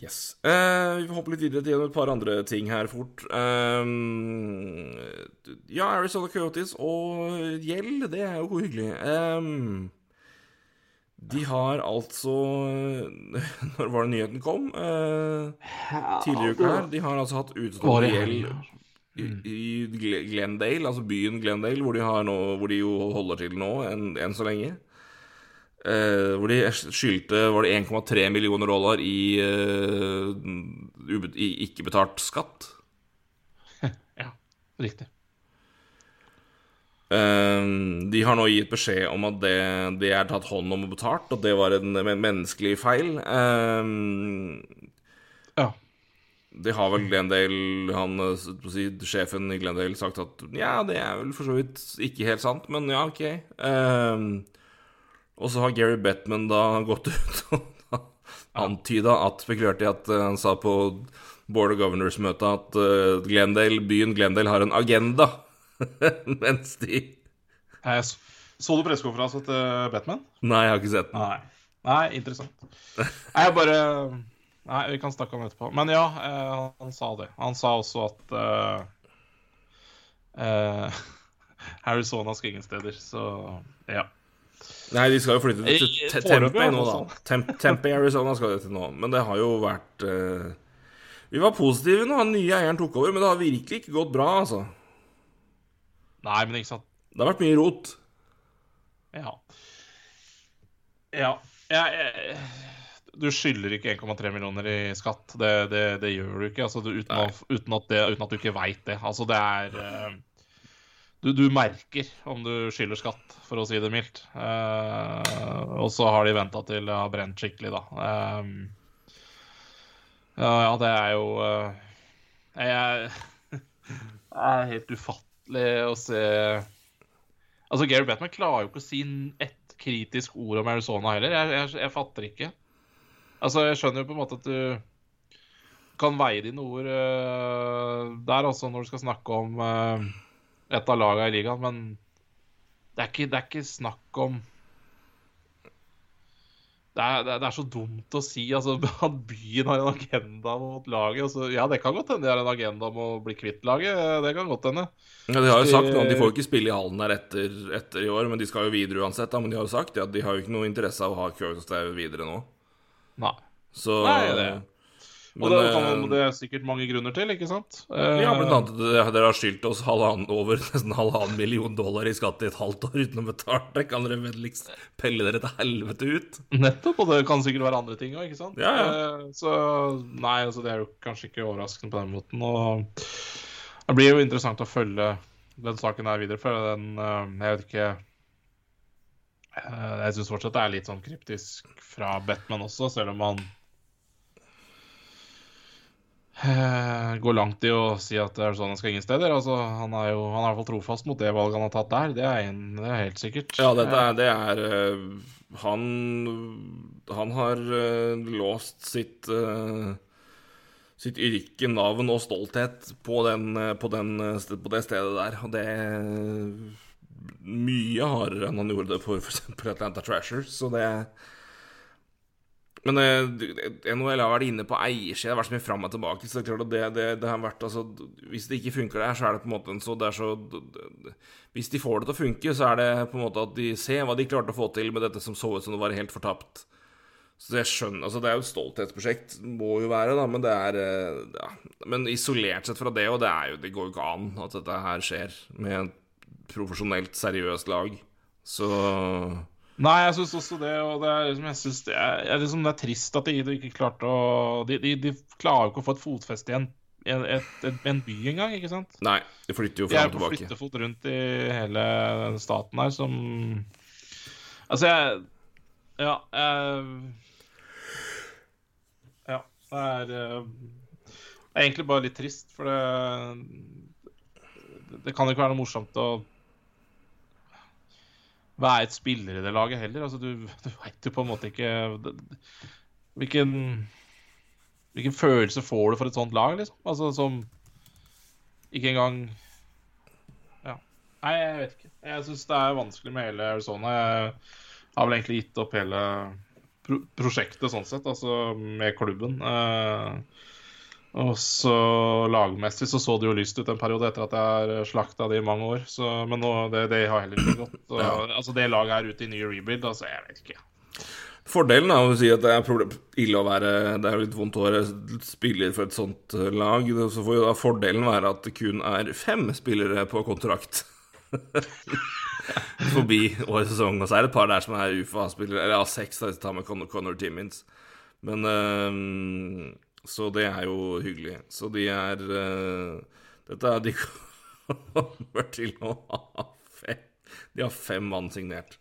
Speaker 1: Yes. Uh, vi får hoppe litt videre til et par andre ting her fort. Um, ja, Arizona Coyotes og gjeld, det er jo hyggelig. Um, de har altså <laughs> Når var det nyheten kom? Uh, tidligere i uka her. De har altså hatt utstående gjeld i, i, Glendale, altså byen Glendale, hvor de, nå, hvor de jo holder til nå enn en så lenge. Uh, hvor de skyldte var det 1,3 millioner dollar i, uh, i ikke-betalt skatt. <laughs>
Speaker 2: ja, riktig.
Speaker 1: Eh, de har nå gitt beskjed om at det, det, er tatt hånd om og betalt, og det var en, en menneskelig feil. ja. Det har vel Glendale, han, si, sjefen i Glendale, sagt at ja, det er vel for så vidt ikke helt sant, men ja, OK. Uh, og så har Gary Bettman da gått ut <laughs> og antyda at Spekulerte i at uh, han sa på Board of Governors-møtet at uh, Glendale, byen Glendale har en agenda, <laughs> mens de
Speaker 2: jeg Så du pressekonferansen til Batman?
Speaker 1: Nei, jeg har ikke sett den.
Speaker 2: Nei, Nei interessant. Jeg bare Nei, vi kan snakke om det etterpå. Men ja, eh, han sa det. Han sa også at uh, uh, <laughs> Arizona skal ingen steder, så ja.
Speaker 1: Nei, de skal jo flytte til Tempe nå, da. Tempe i Arizona skal de til nå. Men det har jo vært uh... Vi var positive når den nye eieren tok over, men det har virkelig ikke gått bra, altså.
Speaker 2: Nei, men ikke sant
Speaker 1: Det har vært mye rot.
Speaker 2: Ja. Ja. Jeg, jeg, du skylder ikke 1,3 millioner i skatt. Det, det, det, gjør du ikke. Altså, du, uten, å, uten, at det, uten, at du ikke veit det. Altså, det er uh du, du, merker om du skylder skatt, for å si det mildt. Uh, og så har de venta til det har brent skikkelig, da. Um, ja, det er jo uh, jeg, Det <laughs> er helt ufattelig å se Altså, Gary Batman klarer jo ikke å si ett kritisk ord om Arizona heller. Jeg, jeg, jeg fatter ikke. Altså, jeg skjønner jo på en måte at du kan veie dine ord uh, der, altså, når du skal snakke om et av lagene i ligaen, men det er, ikke, det er ikke, snakk om det er, det er, så dumt å si altså, <laughs> at byen har en agenda mot laget. Altså, ja, det kan godt hende de har en agenda om å bli kvitt laget. Det kan godt hende.
Speaker 1: Ja, De har jo sagt at de får ikke spille i hallen her etter, etter, i år, men de skal jo videre uansett. Da. Men de har jo sagt at de har jo ikke noe interesse av å ha Kjøkstad videre nå.
Speaker 2: Nei.
Speaker 1: Så
Speaker 2: Nei, det men, og det, kan, eh, det er sikkert mange grunner til, ikke sant?
Speaker 1: Ja, blant annet at dere har skyldt oss halvannen, over <laughs> nesten halvannen million dollar i skatt i et halvt år uten å betale. Det kan dere vennligst pelle dere til helvete ut.
Speaker 2: Nettopp, og det kan sikkert være andre ting òg, ikke sant?
Speaker 1: Ja, ja.
Speaker 2: Eh, så nei, altså det er jo kanskje ikke overraskende på den måten. Og det blir jo interessant å følge den saken her videre, for Den Jeg vet ikke Jeg syns fortsatt det er litt sånn kryptisk fra Batman også, selv om han går langt i å si at det er sånn han skal ingen steder. Altså, han er jo han er i hvert fall trofast mot det valget han har tatt der. Det er, en, det er helt sikkert.
Speaker 1: Ja, dette er, det er uh, Han Han har låst sitt sitt yrke, navn og stolthet på, den, på, den, på, det stedet der. Og det er mye hardere enn han gjorde det for f.eks. Atlanta Trashers. Så det Men NHL har vært inne på eiersida, det har vært så mye fram og tilbake. Så det er klart at det, det, det har vært altså, Hvis det ikke funker der, så er det på en måte en så, så Hvis de får det til å funke, så er det på en måte at de ser hva de klarte å få til med dette som så ut som det var helt fortapt. Så jeg skjønner, altså Det er jo et stolthetsprosjekt, må jo være, da, men det er ja, Men isolert sett fra det, og det, jo, det går jo ikke an at dette her skjer med et profesjonelt, seriøst lag. Så
Speaker 2: Nei, jeg syns også det, og det er, liksom, jeg synes det, er, liksom, det er trist at de, de ikke klarte å de, de, de, klarer jo ikke å få et fotfeste i en, et, en by engang, ikke sant?
Speaker 1: Nei, de flytter jo fram og tilbake.
Speaker 2: De er på flyttefot rundt i hele staten her som Altså, jeg Ja. Jeg, det er, eh, det er egentlig bare litt trist, for det Det kan jo ikke være noe morsomt å være et spiller i det laget heller. Altså, du, <laughs> du veit jo på en måte ikke hvilken, hvilken følelse får du for et sånt lag, liksom? Altså som ikke engang Ja. Nei, jeg vet ikke. Jeg syns det er vanskelig med hele Arizona. Jeg har vel egentlig gitt opp hele prosjektet sånn sett, altså med klubben. Eh, og så lagmessig så så det jo lyst ut en periode etter at jeg har slakta det i mange år. Så, men nå, det, det, har heller ikke gått. Og, ja. Altså Det laget er ute i ny rebuild, altså jeg vet ikke.
Speaker 1: Fordelen er å si at det er problem, ille å være Det er litt vondt å være spiller for et sånt lag. Så får jo da fordelen være at det kun er fem spillere på kontrakt. <laughs> forbi årets sesong. Og så er det et par der som er UFA-spillere. Eller ja, seks, da, tar med Connor, Timmins. Men uh, Så det er jo hyggelig. Så de er uh, Dette er De <laughs> kommer til å ha fem De har fem mann signert.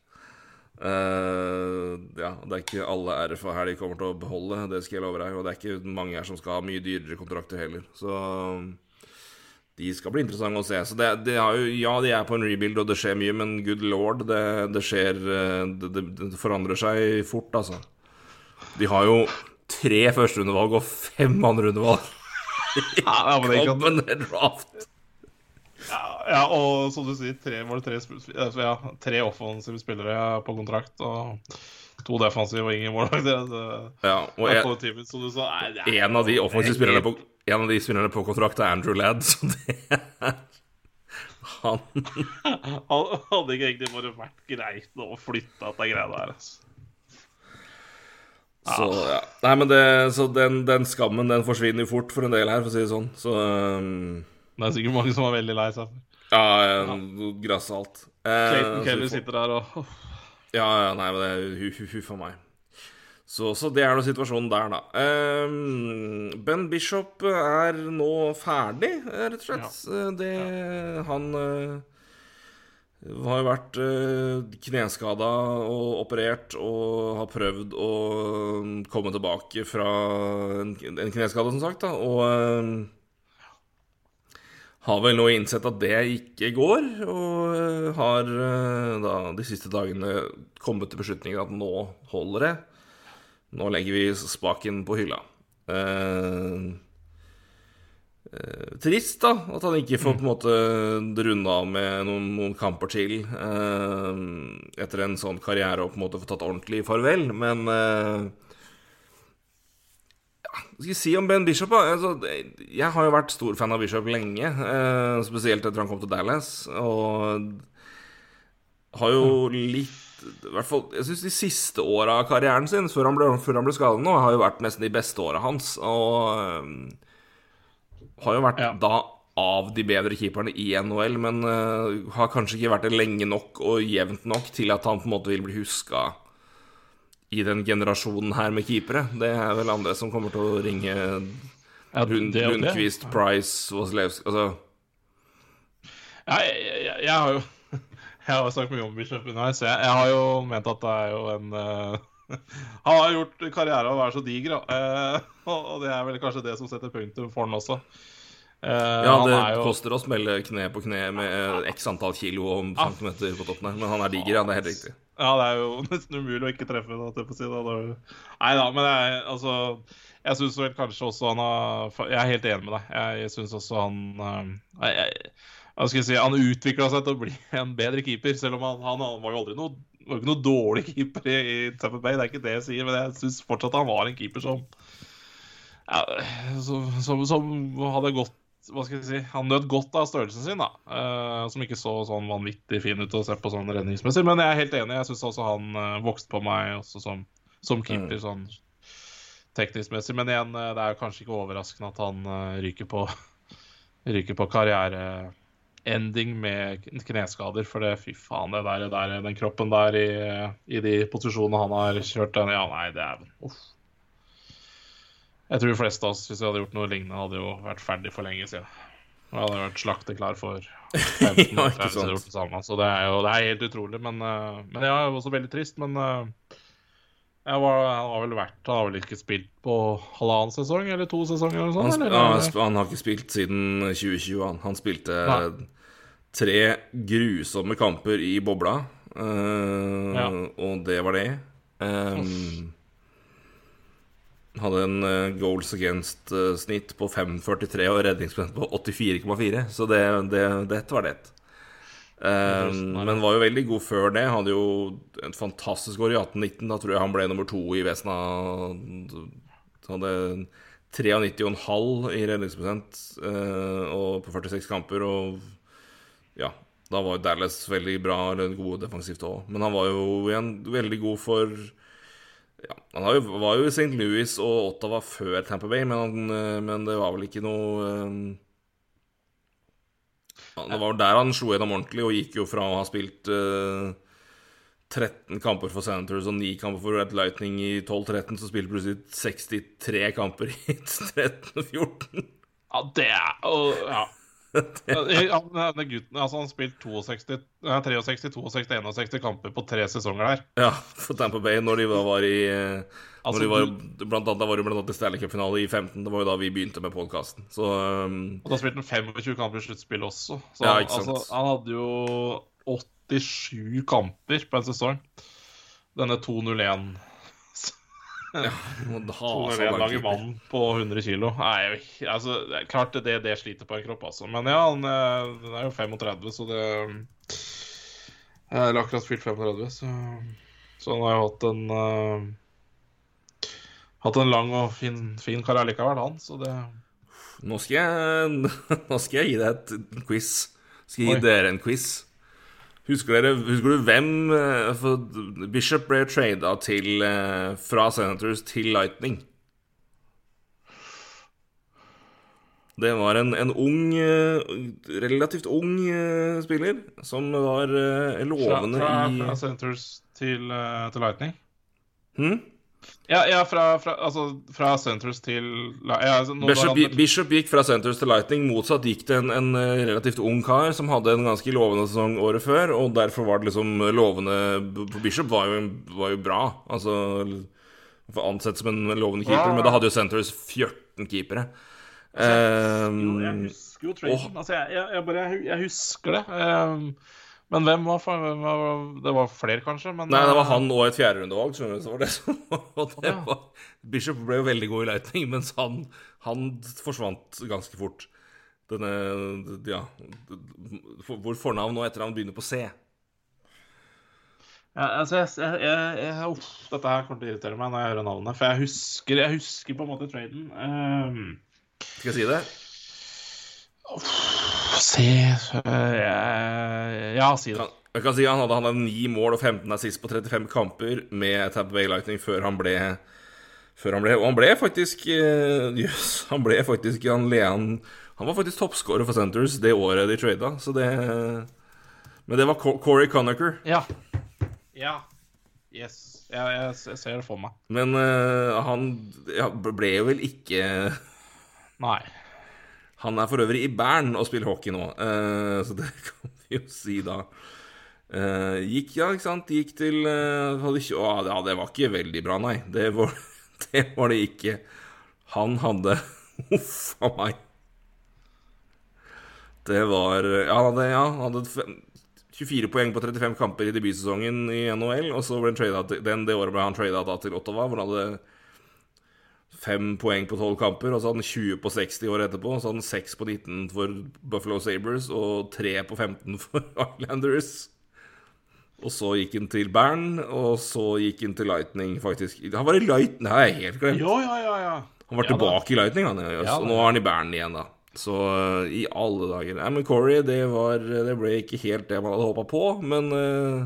Speaker 1: Uh, ja, det er ikke alle RFA her de kommer til å beholde, det skal jeg love deg. Og det er ikke mange her som skal ha mye dyrere kontrakter heller. Så de skal bli interessante å se. Så det, det jo, ja, de er på en rebuild, og det skjer mye, men good lord, det, det skjer eh, det, det, forandrer seg fort, altså. De har jo tre førsterundevalg og fem andrerundevalg. <laughs>
Speaker 2: ja, men det
Speaker 1: kan... draft.
Speaker 2: Ja, ja, og som du sier, tre, var det tre, altså, ja, tre offensive spillere på kontrakt. Og to defensive og ingen målvakter. <laughs>
Speaker 1: Ja, og
Speaker 2: en, som du sa,
Speaker 1: nei, en av de offensive spillerne på en av de spillerne på kontrakt er Andrew Ladd, så det er han <laughs>
Speaker 2: Hadde ikke egentlig bare vært greit å flytte at det greia der, altså.
Speaker 1: Så, ja. Nei, men det, så den, den, skammen den forsvinner jo fort for en del her, for å si det sånn. Så um...
Speaker 2: Det er sikkert mange som er veldig lei seg.
Speaker 1: Ja, ja. grass og alt.
Speaker 2: Clayton Kelly sitter der og
Speaker 1: Ja, ja, nei, men det er huff a meg. Så, så, det er nå situasjonen der, da. Um, ben Bishop er nå ferdig, rett og slett. Ja. Det, ja. Han uh, har jo vært uh, kneskada og operert og har prøvd å komme tilbake fra en, kneskade, som sagt. Da, og uh, har vel nå innsett at det ikke går, og har da de siste dagene kommet til beslutningen at nå holder det. Nå legger vi spaken på hylla. Eh, eh, trist, da, at han ikke får på en måte runde av med noen, noen kamper til eh, etter en sånn karriere og på en måte få tatt ordentlig farvel. Men eh, ja, hva skal jeg si om Ben Bishop? Da? Altså, jeg har jo vært stor fan av Bishop lenge, eh, spesielt etter han kom til Dallas. Og har jo litt i hvert fall, Jeg syns de siste åra av karrieren sin, før han ble, før han ble skadet nå, har jo vært nesten de beste åra hans. Og um, har jo vært ja. da av de bedre keeperne i NHL, men uh, har kanskje ikke vært det lenge nok og jevnt nok til at han på en måte vil bli huska i den generasjonen her med keepere. Det er vel andre som kommer til å ringe ja, Lund, Lundqvist, Price, Wasilewski Altså
Speaker 2: Jeg, jeg, jeg har jo <laughs> Jeg har snakket mye om Bishop underveis. Jeg, jeg har jo ment at det er jo en uh, <laughs> Han har gjort karriere av å være så diger. Uh, og det er vel kanskje det som setter punktum for han også.
Speaker 1: Uh, ja, det jo... koster å smelle kne på kne med x antall kilo og ah. centimeter på toppen her. Men han er diger, ja. Det er helt riktig.
Speaker 2: Ja, det er jo <laughs> nesten umulig å ikke treffe. Da, på siden, da. Nei da, men jeg, altså Jeg syns vel kanskje også han har Jeg er helt enig med deg. Jeg, jeg syns også han jeg, jeg, skal jeg si, Han utvikla seg til å bli en bedre keeper, selv om han, han, han var jo aldri noe, var ikke noe dårlig keeper i, i Tampa Bay. Det er ikke det jeg sier, men jeg syns fortsatt han var en keeper som, ja, som, som, som hadde gått hva skal jeg si, Han nøt godt av størrelsen sin, da. Uh, som ikke så sånn vanvittig fin ut å se på sånn redningsmessig. Men jeg er helt enig. Jeg syns også han uh, vokste på meg også som, som keeper, mm. sånn teknisk messig. Men igjen, uh, det er kanskje ikke overraskende at han ryker på, <laughs> ryker på karriere ending med kneskader. For det, fy faen, det der, der, den kroppen der i, i, de posisjonene han har kjørt den Ja, nei, det er Uff. Jeg tror de fleste av oss, hvis vi hadde gjort noe lignende, hadde jo vært ferdig for lenge siden. Og hadde vært slakteklar for 15 <laughs> år det samme. Så det er jo det er helt utrolig. Men, uh, men ja, også veldig trist. Men uh, var, han har vel vært Han har vel ikke spilt på halvannen sesong eller to sesonger? Eller sånt,
Speaker 1: han, eller? Ja, han, har ikke spilt siden 2020. Han, han spilte Nei tre grusomme kamper i bobla, uh, ja. og det var det. Um, hadde en uh, goals against-snitt på 5,43 og redningsprosent på 84,4, så det, det, dette var det. Um, men var jo veldig god før det. Hadde jo en fantastisk år i 18-19. Da tror jeg han ble nummer to i Vesna. Hadde 93,5 i redningsprosent uh, og på 46 kamper. Og ja, da var jo Dallas veldig bra gode defensivt òg. Men han var jo igjen veldig god for ja, Han var jo, i St. Louis og Ottawa før Tamper Bay, men, han, eh, men, det var vel ikke noe um, Det var der han slo gjennom ordentlig og gikk jo fra å ha spilt uh, 13 kamper for Senators og 9 kamper for Red Lightning i 12-13, så spilte plutselig 63 kamper i <laughs> 13-14.
Speaker 2: Ja, det er og, ja. Han, gutten altså han spilte 62, 63, 62, 61 kamper på tre sesonger der.
Speaker 1: Ja, for Tampa Bay når de var i altså, de var, blant annet, var de blant annet i Stanley Cup-finale i 15. Det var jo da vi begynte med podkasten. Um,
Speaker 2: og da spilte han 25 kamper i sluttspillet også. Så ja, altså, han hadde jo 87 kamper på en sesong. Denne 2-0-1
Speaker 1: ja, <laughs>
Speaker 2: en lang vann på 100 kg. Altså, klart det, det sliter på en kropp, altså. Men ja, han, han er jo 35, så det Eller akkurat fylt 35, så, så han har jo hatt en uh, Hatt en lang og fin, fin karriere likevel, han, så det
Speaker 1: Nå skal jeg, <laughs> nå skal jeg gi deg et quiz. Skal jeg gi Oi. dere en quiz. Husker, dere, husker, du hvem eh, Bishop ble trada til eh, fra Senators til Lightning? Det var en, en ung, eh, relativt ung spiller som var lovende
Speaker 2: fra, fra, fra Senators til, til Lightning?
Speaker 1: Hmm?
Speaker 2: Ja, ja fra, fra, altså, fra Centers til ja, altså,
Speaker 1: Bishop. Bishop, gikk fra Centers til Lightning. Motsatt gikk det en, en, eh, relativt ung kar som hadde en ganske lovende sesong året før, og derfor var det liksom lovende Bishop var jo, var jo bra. Altså ansett som en lovende keeper, ja. men da hadde jo Centers 14 keepere.
Speaker 2: Um, jo, jeg husker jo traden. Altså, jeg, jeg, jeg, bare, jeg, husker det. Um, men hvem var, hvem var, Det var flere, kanskje? Men,
Speaker 1: Nei, det var han og et fjerderundevalg. Så var det, <laughs> så, det var, Bishop ble jo veldig god i Lightning, mens han, han forsvant ganske fort. Denne Ja Hvor fornavn og etternavn begynner på C.
Speaker 2: Ja, altså, jeg, jeg, jeg, uff, dette her kommer til å irritere meg når jeg hører navnet. For jeg husker, jeg husker på en måte traden. Um,
Speaker 1: Skal jeg si det?
Speaker 2: Se Ja, si det.
Speaker 1: Jeg kan si Han hadde, han hadde 9 mål og 15 assist på 35 kamper med Tampa Bay Lightning før han ble Før han ble Og han ble faktisk Jøss, yes, han ble faktisk Han, han, han var faktisk toppscorer for Centers det året de trada, så det Men det var Corey Conacher.
Speaker 2: Ja. Ja. Yes. Jeg, jeg, jeg, ser det for meg.
Speaker 1: Men uh, han ja, ble jo vel ikke
Speaker 2: Nei.
Speaker 1: Han er for øvrig i Bern og spiller hockey nå, eh, så <laughs> det kan vi jo si da. Eh, gikk, ja, ikke sant, gikk til eh, Ja, det var ikke veldig bra, nei. Det var <laughs> det, var det ikke. Han hadde <laughs> Huff a meg. Det var Ja, han hadde, ja, hadde 24 poeng på 35 kamper i debutsesongen i NHL, og så ble han den, det året ble han trada til Ottawa, hvor han hadde fem poeng på 12 kamper, og så hadde han 20 på 60 år etterpå, så hadde han 6 på 19 for Buffalo Sabres og 3 på 15 for <laughs> Islanders. Og så gikk han til Bern, og så gikk han til Lightning, faktisk. Han var i Lightning, det har jeg helt glemt.
Speaker 2: Jo, ja, ja, ja.
Speaker 1: Han var tilbake i Lightning, han, og nå er han i Bern igjen, da. Så uh, i alle dager Nei, men Corey, det, var, det ble ikke helt det man hadde håpa på, men uh,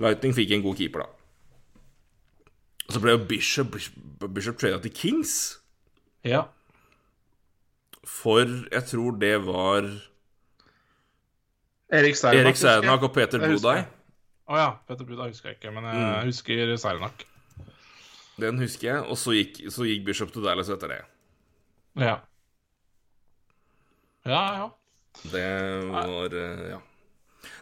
Speaker 1: Lightning fikk en god keeper, da. Og så ble jo Bishop, Bishop trada til Kings,
Speaker 2: ja.
Speaker 1: for jeg tror det var
Speaker 2: Erik Sernak.
Speaker 1: Erik. Sernak og Peter Budai.
Speaker 2: Å. Å ja. Petter Buda husker jeg ikke, men jeg
Speaker 1: Mm.
Speaker 2: husker Sernak.
Speaker 1: Den husker jeg, og så gikk, så gikk Bishop til Dallas etter det.
Speaker 2: Ja. Ja, ja.
Speaker 1: Det var eh, Ja.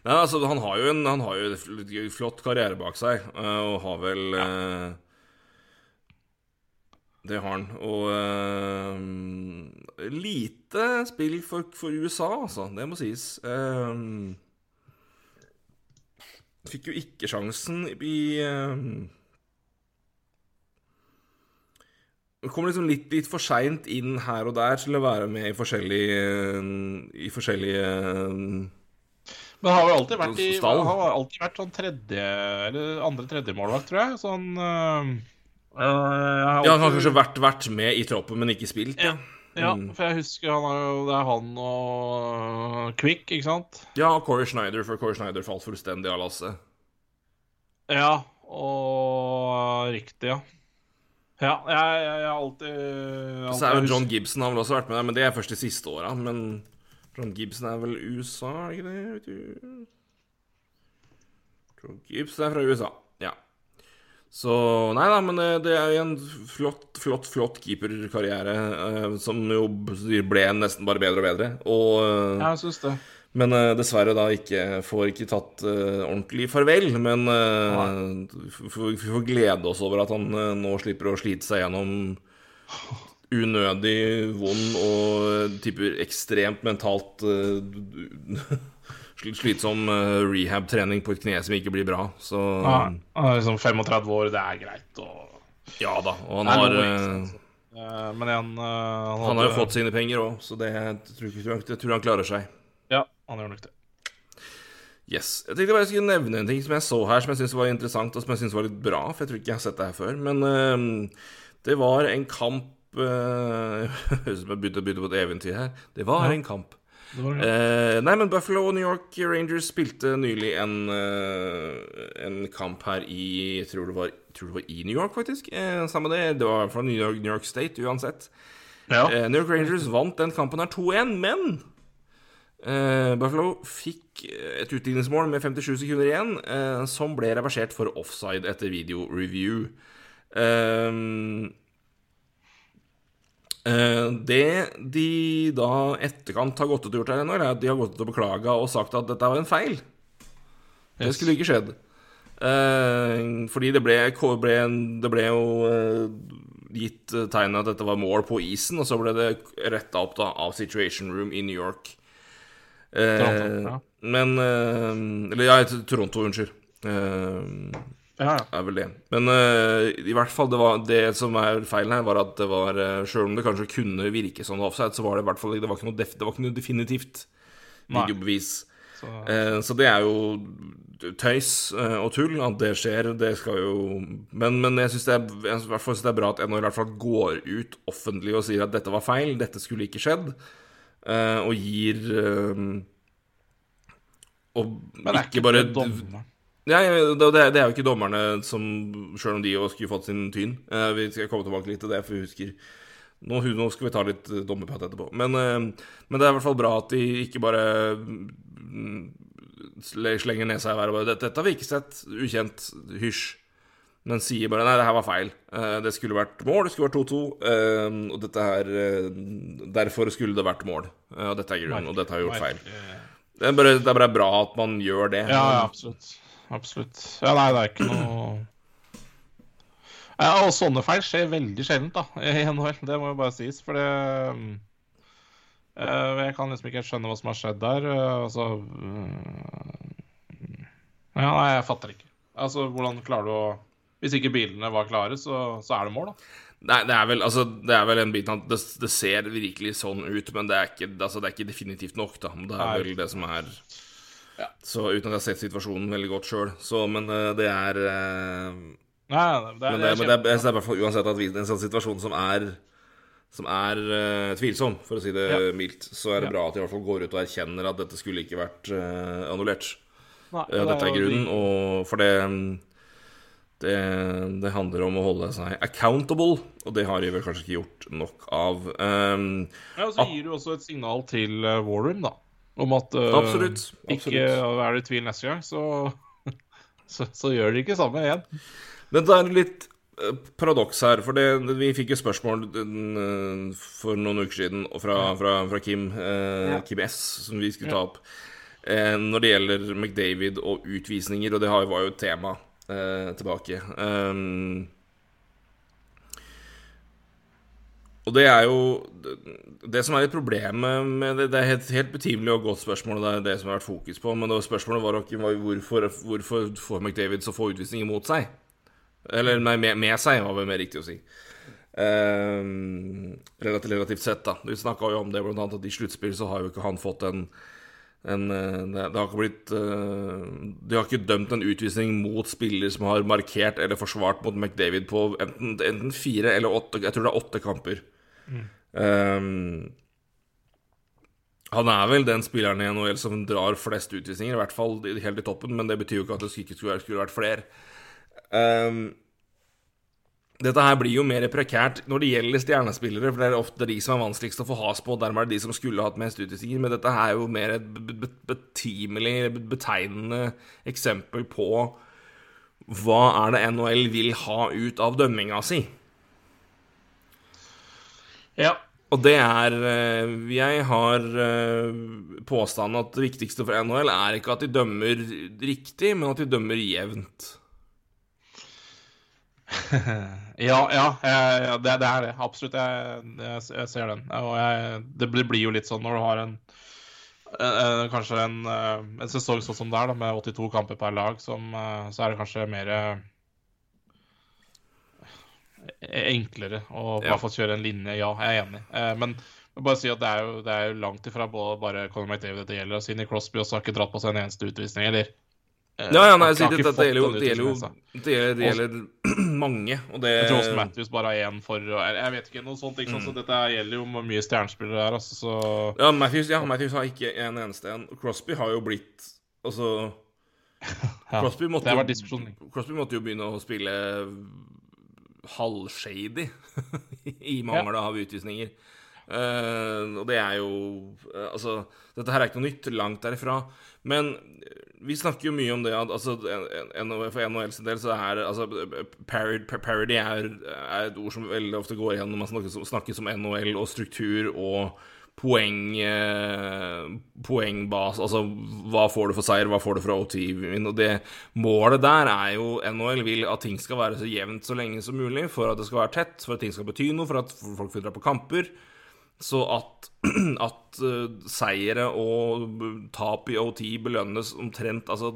Speaker 1: Nei, altså, han har jo en Han har jo en flott karriere bak seg, eh, og har vel eh, Det har han. Og uh, lite spill for, for USA, altså. Det må sies. Uh, fikk jo ikke sjansen i uh, Kom liksom litt, litt for seint inn her og der til å være med i forskjellige I forskjellige
Speaker 2: Men han har jo alltid vært i har alltid vært sånn tredje Eller andre tredjemålvakt, tror jeg. Sånn har
Speaker 1: Ja, han har kanskje vært, vært med i troppen, men ikke spilt. Ja,
Speaker 2: Ja,
Speaker 1: Mm.
Speaker 2: for jeg husker han er jo, det er han og Quick, ikke sant?
Speaker 1: ja og Corey Schneider, for Corey Schneider falt fullstendig av lasset.
Speaker 2: Ja, og riktig, ja. Ja, jeg, jeg, jeg alltid, alltid
Speaker 1: Så er jo John Gibson har vel også vært med der, men det er først de siste åra. Men John Gibson er vel USA, er ikke det? John Gibson er fra USA, ja. Så Nei da, men det, det er jo en flott, flott, flott keeperkarriere eh, som jo ble nesten bare bedre og bedre. Og eh,
Speaker 2: jeg syns det.
Speaker 1: Men eh, dessverre da ikke får ikke tatt eh, ordentlig farvel. Men uh, vi får glede oss over at han eh, nå slipper å slite seg gjennom unødig vond og eh, tipper ekstremt mentalt eh, slitsom eh, rehab-trening på et kne som ikke blir bra. Så
Speaker 2: Ja, han er liksom 35 år, det er greit. Og...
Speaker 1: ja da. Og han har
Speaker 2: noe,
Speaker 1: eh.
Speaker 2: Eh, Men igjen eh,
Speaker 1: han har jo fått sine penger òg, så det jeg tror, jeg, jeg tror han klarer seg.
Speaker 2: Ja, han gjør nok det.
Speaker 1: Yes. Jeg tenkte bare jeg skulle nevne en ting som jeg så her, som jeg syntes var interessant, og som jeg syntes var litt bra, for jeg tror ikke jeg har sett det her før. Men uh, det var en kamp <laughs> Høres ut som jeg begynte å begynne på et eventyr her. Det var
Speaker 2: Ja.
Speaker 1: en kamp. Eh, nei, men Buffalo og New York Rangers spilte nylig en, øh, en kamp her i Jeg tror det var, tror det var i New York, faktisk. Eh, samme det. Det var fra New York, New York State uansett.
Speaker 2: ja.
Speaker 1: Eh, New York Rangers vant den kampen her 2-1, men eh, Buffalo fikk et utligningsmål med 57 sekunder igjen, eh, som ble reversert for offside etter video review. Eh, eh, det de da etterkant har gått ut og gjort her er at de har gått ut og beklaga og sagt at dette var en feil. Det skulle ikke skjedd. Eh, fordi det ble, det ble jo eh, gitt eh, tegn at dette var mål på isen, og så ble det retta opp da av Situation Room i New York. Eh,
Speaker 2: Toronto, ja.
Speaker 1: Men eh, Eller ja, Toronto, unnskyld. Eh,
Speaker 2: ja, ja.
Speaker 1: er vel det. Men uh, i hvert fall det, var, det som er feilen her, var at det var uh, Sjøl om det kanskje kunne virke sånn offside, så var det i hvert fall det var ikke noe, def, det var ikke noe definitivt videobevis.
Speaker 2: Så,
Speaker 1: uh, så det er jo tøys uh, og tull at det skjer. Det skal jo Men, men jeg syns det, det er bra at NHL i hvert fall går ut offentlig og sier at dette var feil, dette skulle ikke skjedd, eh, og gir eh, Og ikke bare
Speaker 2: dommeren.
Speaker 1: Ja, det, det er jo ikke dommerne som Sjøl om de også skulle fått sin tyn. Eh, vi skal komme tilbake litt til det, for vi husker nå, nå skal vi ta litt eh, dommerprat etterpå. Men, eh, men det er i hvert fall bra at de ikke bare mm, slenger nesa i været og bare dette, har vi ikke sett. Ukjent. Hysj'. men sier bare nei, det her var feil. Det skulle vært mål, det skulle vært 2-2, eh, og dette her Derfor skulle det vært mål. Og dette er grunnen, og dette har gjort feil. Det er, bare, det er bare bra at man gjør det.
Speaker 2: Ja, ja, absolutt. Absolutt. Ja, nei, det er ikke noe ja, Og sånne feil skjer veldig sjeldent da, i NHL. Det må jo bare sies. For det eh, Jeg kan liksom ikke skjønne hva som har skjedd der. eh, Altså eh, Ja, nei, jeg fatter ikke. Altså, hvordan klarer du å Hvis ikke bilene var klare, så, så er det mål, da.
Speaker 1: Nei, det er vel, altså, det er vel en bit at det, det ser virkelig sånn ut, men det er ikke, altså, det er ikke definitivt nok, da. Det er vel det som er
Speaker 2: Ja.
Speaker 1: Så uten at jeg har sett situasjonen veldig godt sjøl, så Men eh, det er eh,
Speaker 2: Nei, det, er,
Speaker 1: Men det, men det, er, det er i hvert fall uansett at vi, en sånn situasjon som er Som er uh, tvilsom, for å si det
Speaker 2: Ja.
Speaker 1: mildt, så er det
Speaker 2: Ja.
Speaker 1: bra at de i hvert fall går ut og erkjenner at dette skulle ikke vært uh, annullert.
Speaker 2: Nei,
Speaker 1: uh, dette er grunnen, og for det det, det handler om å holde seg accountable, og det har de vel kanskje ikke gjort nok av. Um,
Speaker 2: Ja, og så gir du også et signal til Warroom, da. Om at uh,
Speaker 1: Absolutt,
Speaker 2: ikke er du tvil neste gang, så, <laughs> så, så gjør de ikke samme igjen.
Speaker 1: Men det er litt eh, paradoks her, for det, det, vi fikk jo spørsmål eh, for noen uker siden fra, fra, fra Kim, eh, Kim S, som vi skulle ta opp, eh, når det gjelder McDavid og utvisninger, og det var jo et tema eh, tilbake. Um, og det er jo det, det som er litt problemet med det Det er helt, helt betimelig og godt spørsmål, og det er det som har vært fokus på, men det spørsmålet var ikke hvorfor, hvorfor får McDavid så få utvisninger mot seg? Eller med, med seg, var vel mer riktig å si. Um, relativt, relativt sett, da. Vi snakka jo om det, blant annet at i sluttspill så har jo ikke han fått en, en eh, det, det har ikke blitt eh, De har ikke dømt en utvisning mot spiller som har markert eller forsvart mot McDavid på enten, enten fire eller åtte Jeg tror det er åtte kamper. Ehm, han er vel den spilleren i NHL som drar flest utvisninger, i hvert fall helt i toppen, men det betyr jo ikke at det ikke skulle, skulle vært flere. Um, dette her blir jo mer prekært når det gjelder stjernespillere, for det er ofte de som er vanskeligst å få has på, og dermed er det de som skulle hatt mest utvisninger, men dette her er jo mer et be- be- betimelig, betegnende eksempel på hva er det NHL vil ha ut av dømminga si.
Speaker 2: Ja.
Speaker 1: Og det er eh, Jeg har eh, påstanden at det viktigste for NHL er ikke at de dømmer riktig, men at de dømmer jevnt. <laughs>
Speaker 2: Ja, ja, ja det, det er det. Absolutt. Jeg, jeg, jeg ser den. Og jeg, det blir jo litt sånn når du har en eh, eh, Kanskje en, eh, en sesong sånn som det er, da, med 82 kamper per lag, som, eh, så er det kanskje mer eh, enklere å bare få kjøre en linje. Ja, jeg er enig. Eh, Men bare si at det er jo, det er jo langt ifra både bare Conor McDavid dette gjelder, og Sidney Crosby også har ikke dratt på seg en eneste utvisning, eller eh,
Speaker 1: Ja, ja, nei, det, gjelder jo, det gjelder
Speaker 2: altså.
Speaker 1: det gjelder, <clears throat> mange, og det
Speaker 2: Jeg tror også Matthews bare har én for jeg, vet ikke, noe sånt. Ikke sant?
Speaker 1: Mm.
Speaker 2: Så dette gjelder jo mye stjernespillere her, altså, så
Speaker 1: Ja, Matthews, ja, Matthews har ikke en eneste en. Crosby har jo blitt Altså <laughs> Crosby måtte, jo. Crosby måtte jo begynne å spille halvshady <laughs> i mangel av utvisninger. Uh, og det er jo uh, Altså, dette her er ikke noe nytt, langt derifra. Men vi snakker jo mye om det at altså, en- en- for NHLs del så er altså, parody, parody er, er et ord som veldig ofte går igjen når man snakker, som- snakkes NHL og struktur og poeng eh, poengbas Altså hva får du for seier, hva får du fra OT-vinn? Og det målet der er jo NHL vil at ting skal være så jevnt så lenge som mulig, for at det skal være tett, for at ting skal bety noe, for at folk vil dra på kamper. Så at, <clears throat> at eh, seire og tap i OT belønnes omtrent Altså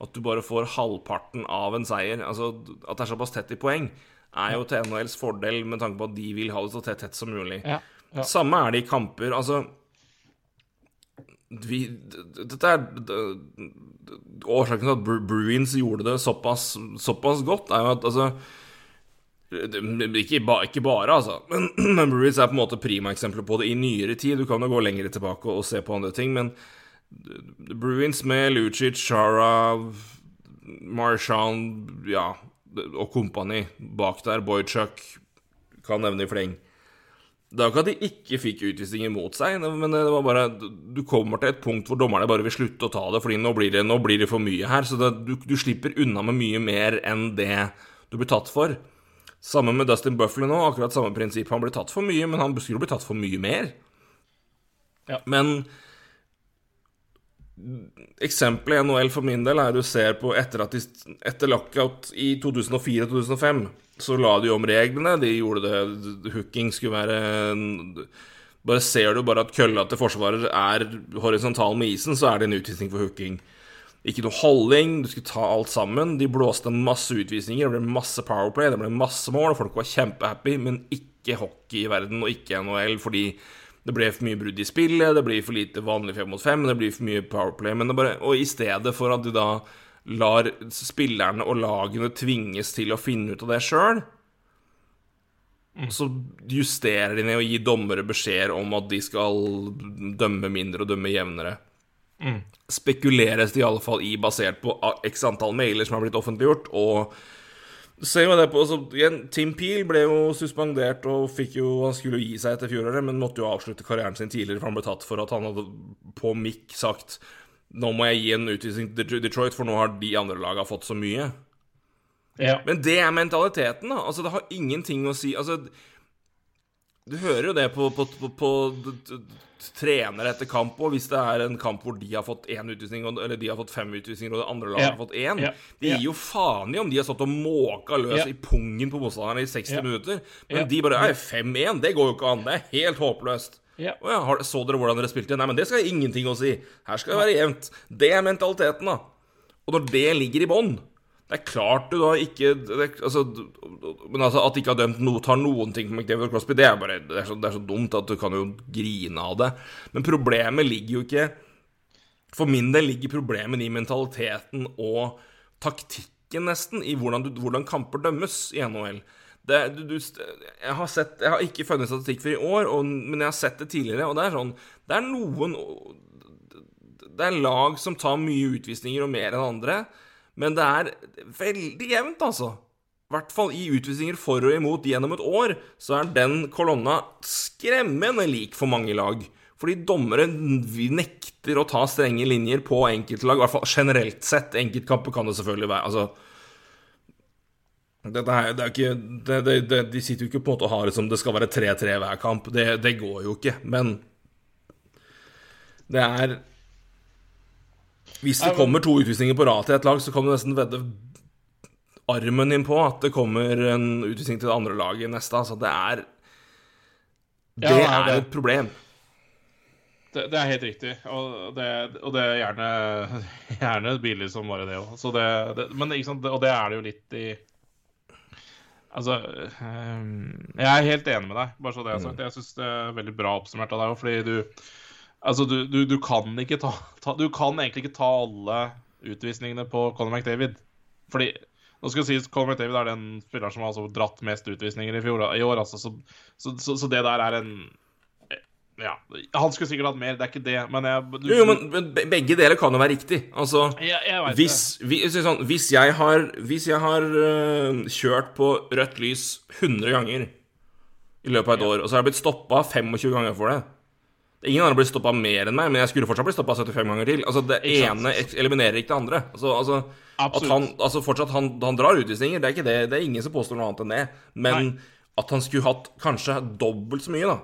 Speaker 1: at du bare får halvparten av en seier. Altså At det er såpass tett i poeng, er jo til NHLs fordel med tanke på at de vil ha det så tett, tett som mulig.
Speaker 2: Ja, ja.
Speaker 1: Samme er det i kamper. Altså vi, Dette er Årsaken til at Bruins gjorde det såpass, såpass godt, er jo at altså ikke, ba, ikke bare, altså. Men, <clears throat> men Bruins er på en måte primaeksempelet på det i nyere tid. Du kan jo gå lenger tilbake og, og se på andre ting, men Bruins med Lucic, Shara, Marchand ja, og kompani bak der, Boychuk, kan nevne i fleng. Det er jo ikke at de ikke fikk utvisninger mot seg, men det var bare Du kommer til et punkt hvor dommerne bare vil slutte å ta det, fordi nå blir det, nå blir det for mye her. Så det, du, du, slipper unna med mye mer enn det du blir tatt for. Samme med Dustin Buffley nå, akkurat samme prinsipp. Han blir tatt for mye, men han skulle bli tatt for mye mer.
Speaker 2: Ja.
Speaker 1: Men eksempelet i NHL for min del er du ser på etter at de, etter lockout i 2004-2005 så la de om reglene. De gjorde det Hooking skulle være Bare ser du bare at kølla til forsvarer er horisontal med isen, så er det en utvisning for hooking. Ikke noe holding, du skulle ta alt sammen. De blåste masse utvisninger, det ble masse Powerplay, det ble masse mål, folk var kjempehappy, men ikke hockey i verden, og ikke NHL, fordi det ble for mye brudd i spillet, det blir for lite vanlig fem mot fem, det blir for mye Powerplay. Men det bare, og i stedet for at du da lar spillerne og lagene tvinges til å finne ut av det sjøl, mm. så justerer de ned og gir dommere beskjed om at de skal dømme mindre og dømme jevnere. Mm. Spekuleres det i alle fall i, basert på x antall mailer som har blitt offentliggjort, og ser jo det på, så, igjen, Tim Peel ble jo suspendert og fikk jo, han skulle jo gi seg etter fjoråret, men måtte jo avslutte karrieren sin tidligere, for han ble tatt for at han hadde på mikk sagt nå må jeg gi en utvisning til Detroit, for nå har de andre lagene fått så mye.
Speaker 2: Ja.
Speaker 1: Men det er mentaliteten, da. Altså, det har ingenting å si Altså, du hører jo det på, på, på, på trenere etter kamp òg, hvis det er en kamp hvor de har fått én utvisning, eller de har fått fem utvisninger, og det andre laget
Speaker 2: ja.
Speaker 1: har fått én.
Speaker 2: Ja.
Speaker 1: De gir jo faen i om de har stått og måka løs i pungen på motstanderne i 60 minutter. Men de bare er 5-1, det går jo ikke an. Det er helt håpløst.
Speaker 2: Ja.
Speaker 1: Å ja, så dere hvordan dere spilte? Nei, men det skal ingenting å si. Her skal det være jevnt. Det er mentaliteten, da. Og når det ligger i bånn det er klart du da ikke det, altså, Men altså, at de ikke har dømt noe, tar noen ting på McDavid og Crosby, det er bare det er, så, det er, så, dumt at du kan jo grine av det. Men problemet ligger jo ikke For min del ligger problemet i mentaliteten og taktikken, nesten, i hvordan, du, hvordan kamper dømmes i NHL. Det, du, du, jeg, har sett, jeg har ikke funnet statistikk for i år, og, men jeg har sett det tidligere, og det er sånn Det er noen Det er lag som tar mye utvisninger og mer enn andre. Men det er veldig jevnt, altså. I hvert fall i utvisninger for og imot gjennom et år, så er den kolonna skremmende lik for mange lag. Fordi dommere nekter å ta strenge linjer på enkeltlag, i hvert fall generelt sett. Enkeltkamper kan det selvfølgelig være. Altså her, det er ikke, det, det, De sitter jo ikke på en måte og har det som det skal være 3-3 hver kamp. Det, det går jo ikke. Men det er hvis det kommer to utvisninger på rad til et lag, så kan du nesten vedde armen din på at det kommer en utvisning til det andre laget neste. Altså, det er Det ja, er et problem.
Speaker 2: Det, det, er helt riktig, og det, og det er gjerne, <laughs> gjerne billig som bare det òg. Men og det er det jo litt i Altså ehm, Jeg er helt enig med deg, bare så det er sagt. Mm. Jeg syns det er veldig bra oppsummert av deg òg, fordi du Altså, du, du, du, kan ikke ta, ta, Du kan egentlig ikke ta alle utvisningene på Conor McDavid. Fordi nå skal jeg si Conor McDavid er den spilleren som har altså dratt mest utvisninger i, fjor, i år. Altså, så, så, så, så, det der er en Ja. Han skulle sikkert hatt mer, det er ikke det, men jeg
Speaker 1: du, Jo, men, men, begge deler kan jo være riktig. Altså
Speaker 2: jeg, jeg
Speaker 1: hvis, vi, sånn, hvis, jeg har, hvis jeg har uh, kjørt på rødt lys 100 ganger i løpet av et ja. år, og så har jeg blitt stoppa 25 ganger for det Ingen andre blir stoppa mer enn meg, men jeg skulle fortsatt bli stoppa 75 ganger til. Altså, Det ene eliminerer ikke det andre. Altså, altså At han, altså fortsatt han, han, drar utvisninger, det er ikke det. Det er ingen som påstår noe annet enn det. Men Nei. at han skulle hatt kanskje dobbelt så mye, da.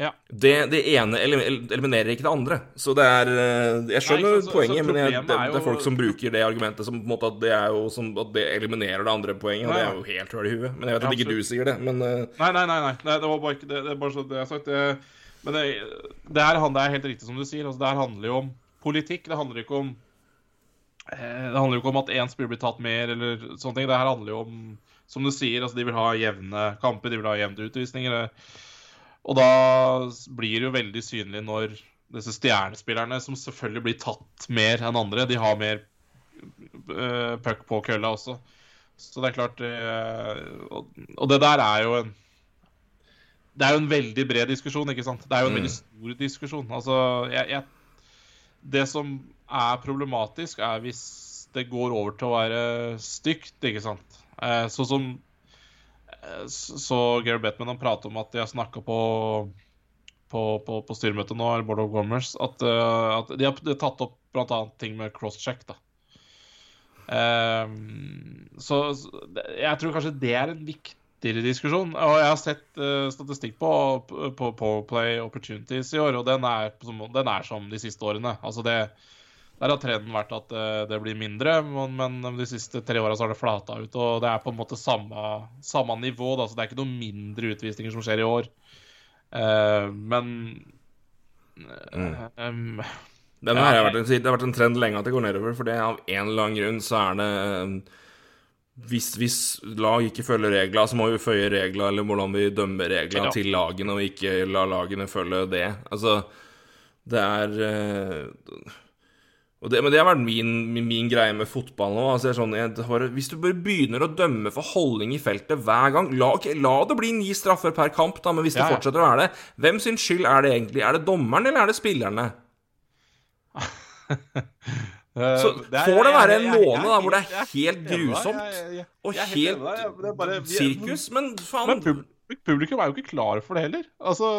Speaker 2: Ja.
Speaker 1: Det, det, ene eliminerer ikke det andre. Så det er eh, Jeg skjønner Nei, så, poenget, så men jeg, det, det, er folk som bruker det argumentet som måte at det, er jo, som, at det eliminerer det andre poenget. Og det er jo helt høl i huet. Men jeg vet at ikke du sier det, men uh...
Speaker 2: nei, nei, nei, nei, Det var bare ikke det. Det er bare så det jeg har sagt. Det men det, det, er, det, er, helt riktig som du sier. Altså, det her handler jo om politikk. Det handler ikke om eh, Det handler jo ikke om at én spiller blir tatt mer, eller sånne ting. Det her handler jo om, som du sier, altså de vil ha jevne kamper, de vil ha jevne utvisninger. Og da blir det jo veldig synlig når disse stjernespillerne, som selvfølgelig blir tatt mer enn andre, de har mer uh, puck på kølla også. Så det er klart uh, og, det der er jo en det er jo en veldig bred diskusjon, ikke sant? Det er jo en mm. veldig stor diskusjon. Altså, jeg, jeg, det som er problematisk, er hvis det går over til å være stygt, ikke sant. Eh, sånn som eh, så Gary Bettman han prater om at de har snakka på på, på, på styremøtet nå, eller Board of Commerce, at, uh, at de, har, tatt opp bl.a. ting med crosscheck. da. Um, så, jeg tror kanskje det er en viktigere diskusjon. Og jeg har sett uh, statistikk på, på, Powerplay Opportunities i år, og den er, den er som de siste årene. Altså det, der har trenden vært at uh, det blir mindre, men, de siste tre åra har det flata ut. Og det er på en måte samme, samme nivå, da, så det er ikke noen mindre utvisninger som skjer i år. Uh, men
Speaker 1: mm. um, det, har en, det har vært en trend lenge at det går nedover, for det av en eller annen grunn så er det hvis, hvis lag ikke følger reglene, så må vi føye reglene eller hvordan vi dømmer reglene ja. til lagene, og ikke la lagene følge det. Altså, det er det, Men det har vært min, min, greie med fotball nå. Altså, sånn, jeg, hvis du bare begynner å dømme for holdning i feltet hver gang La, okay, la det bli ni straffer per kamp, da, men hvis det ja, ja. fortsetter å være det, hvem sin skyld er det egentlig? Er det dommeren, eller er det spillerne? <laughs> Så får det være en måned da, hvor det er helt grusomt og helt sirkus, men faen
Speaker 2: Men publikum er jo ikke klar for det heller. Altså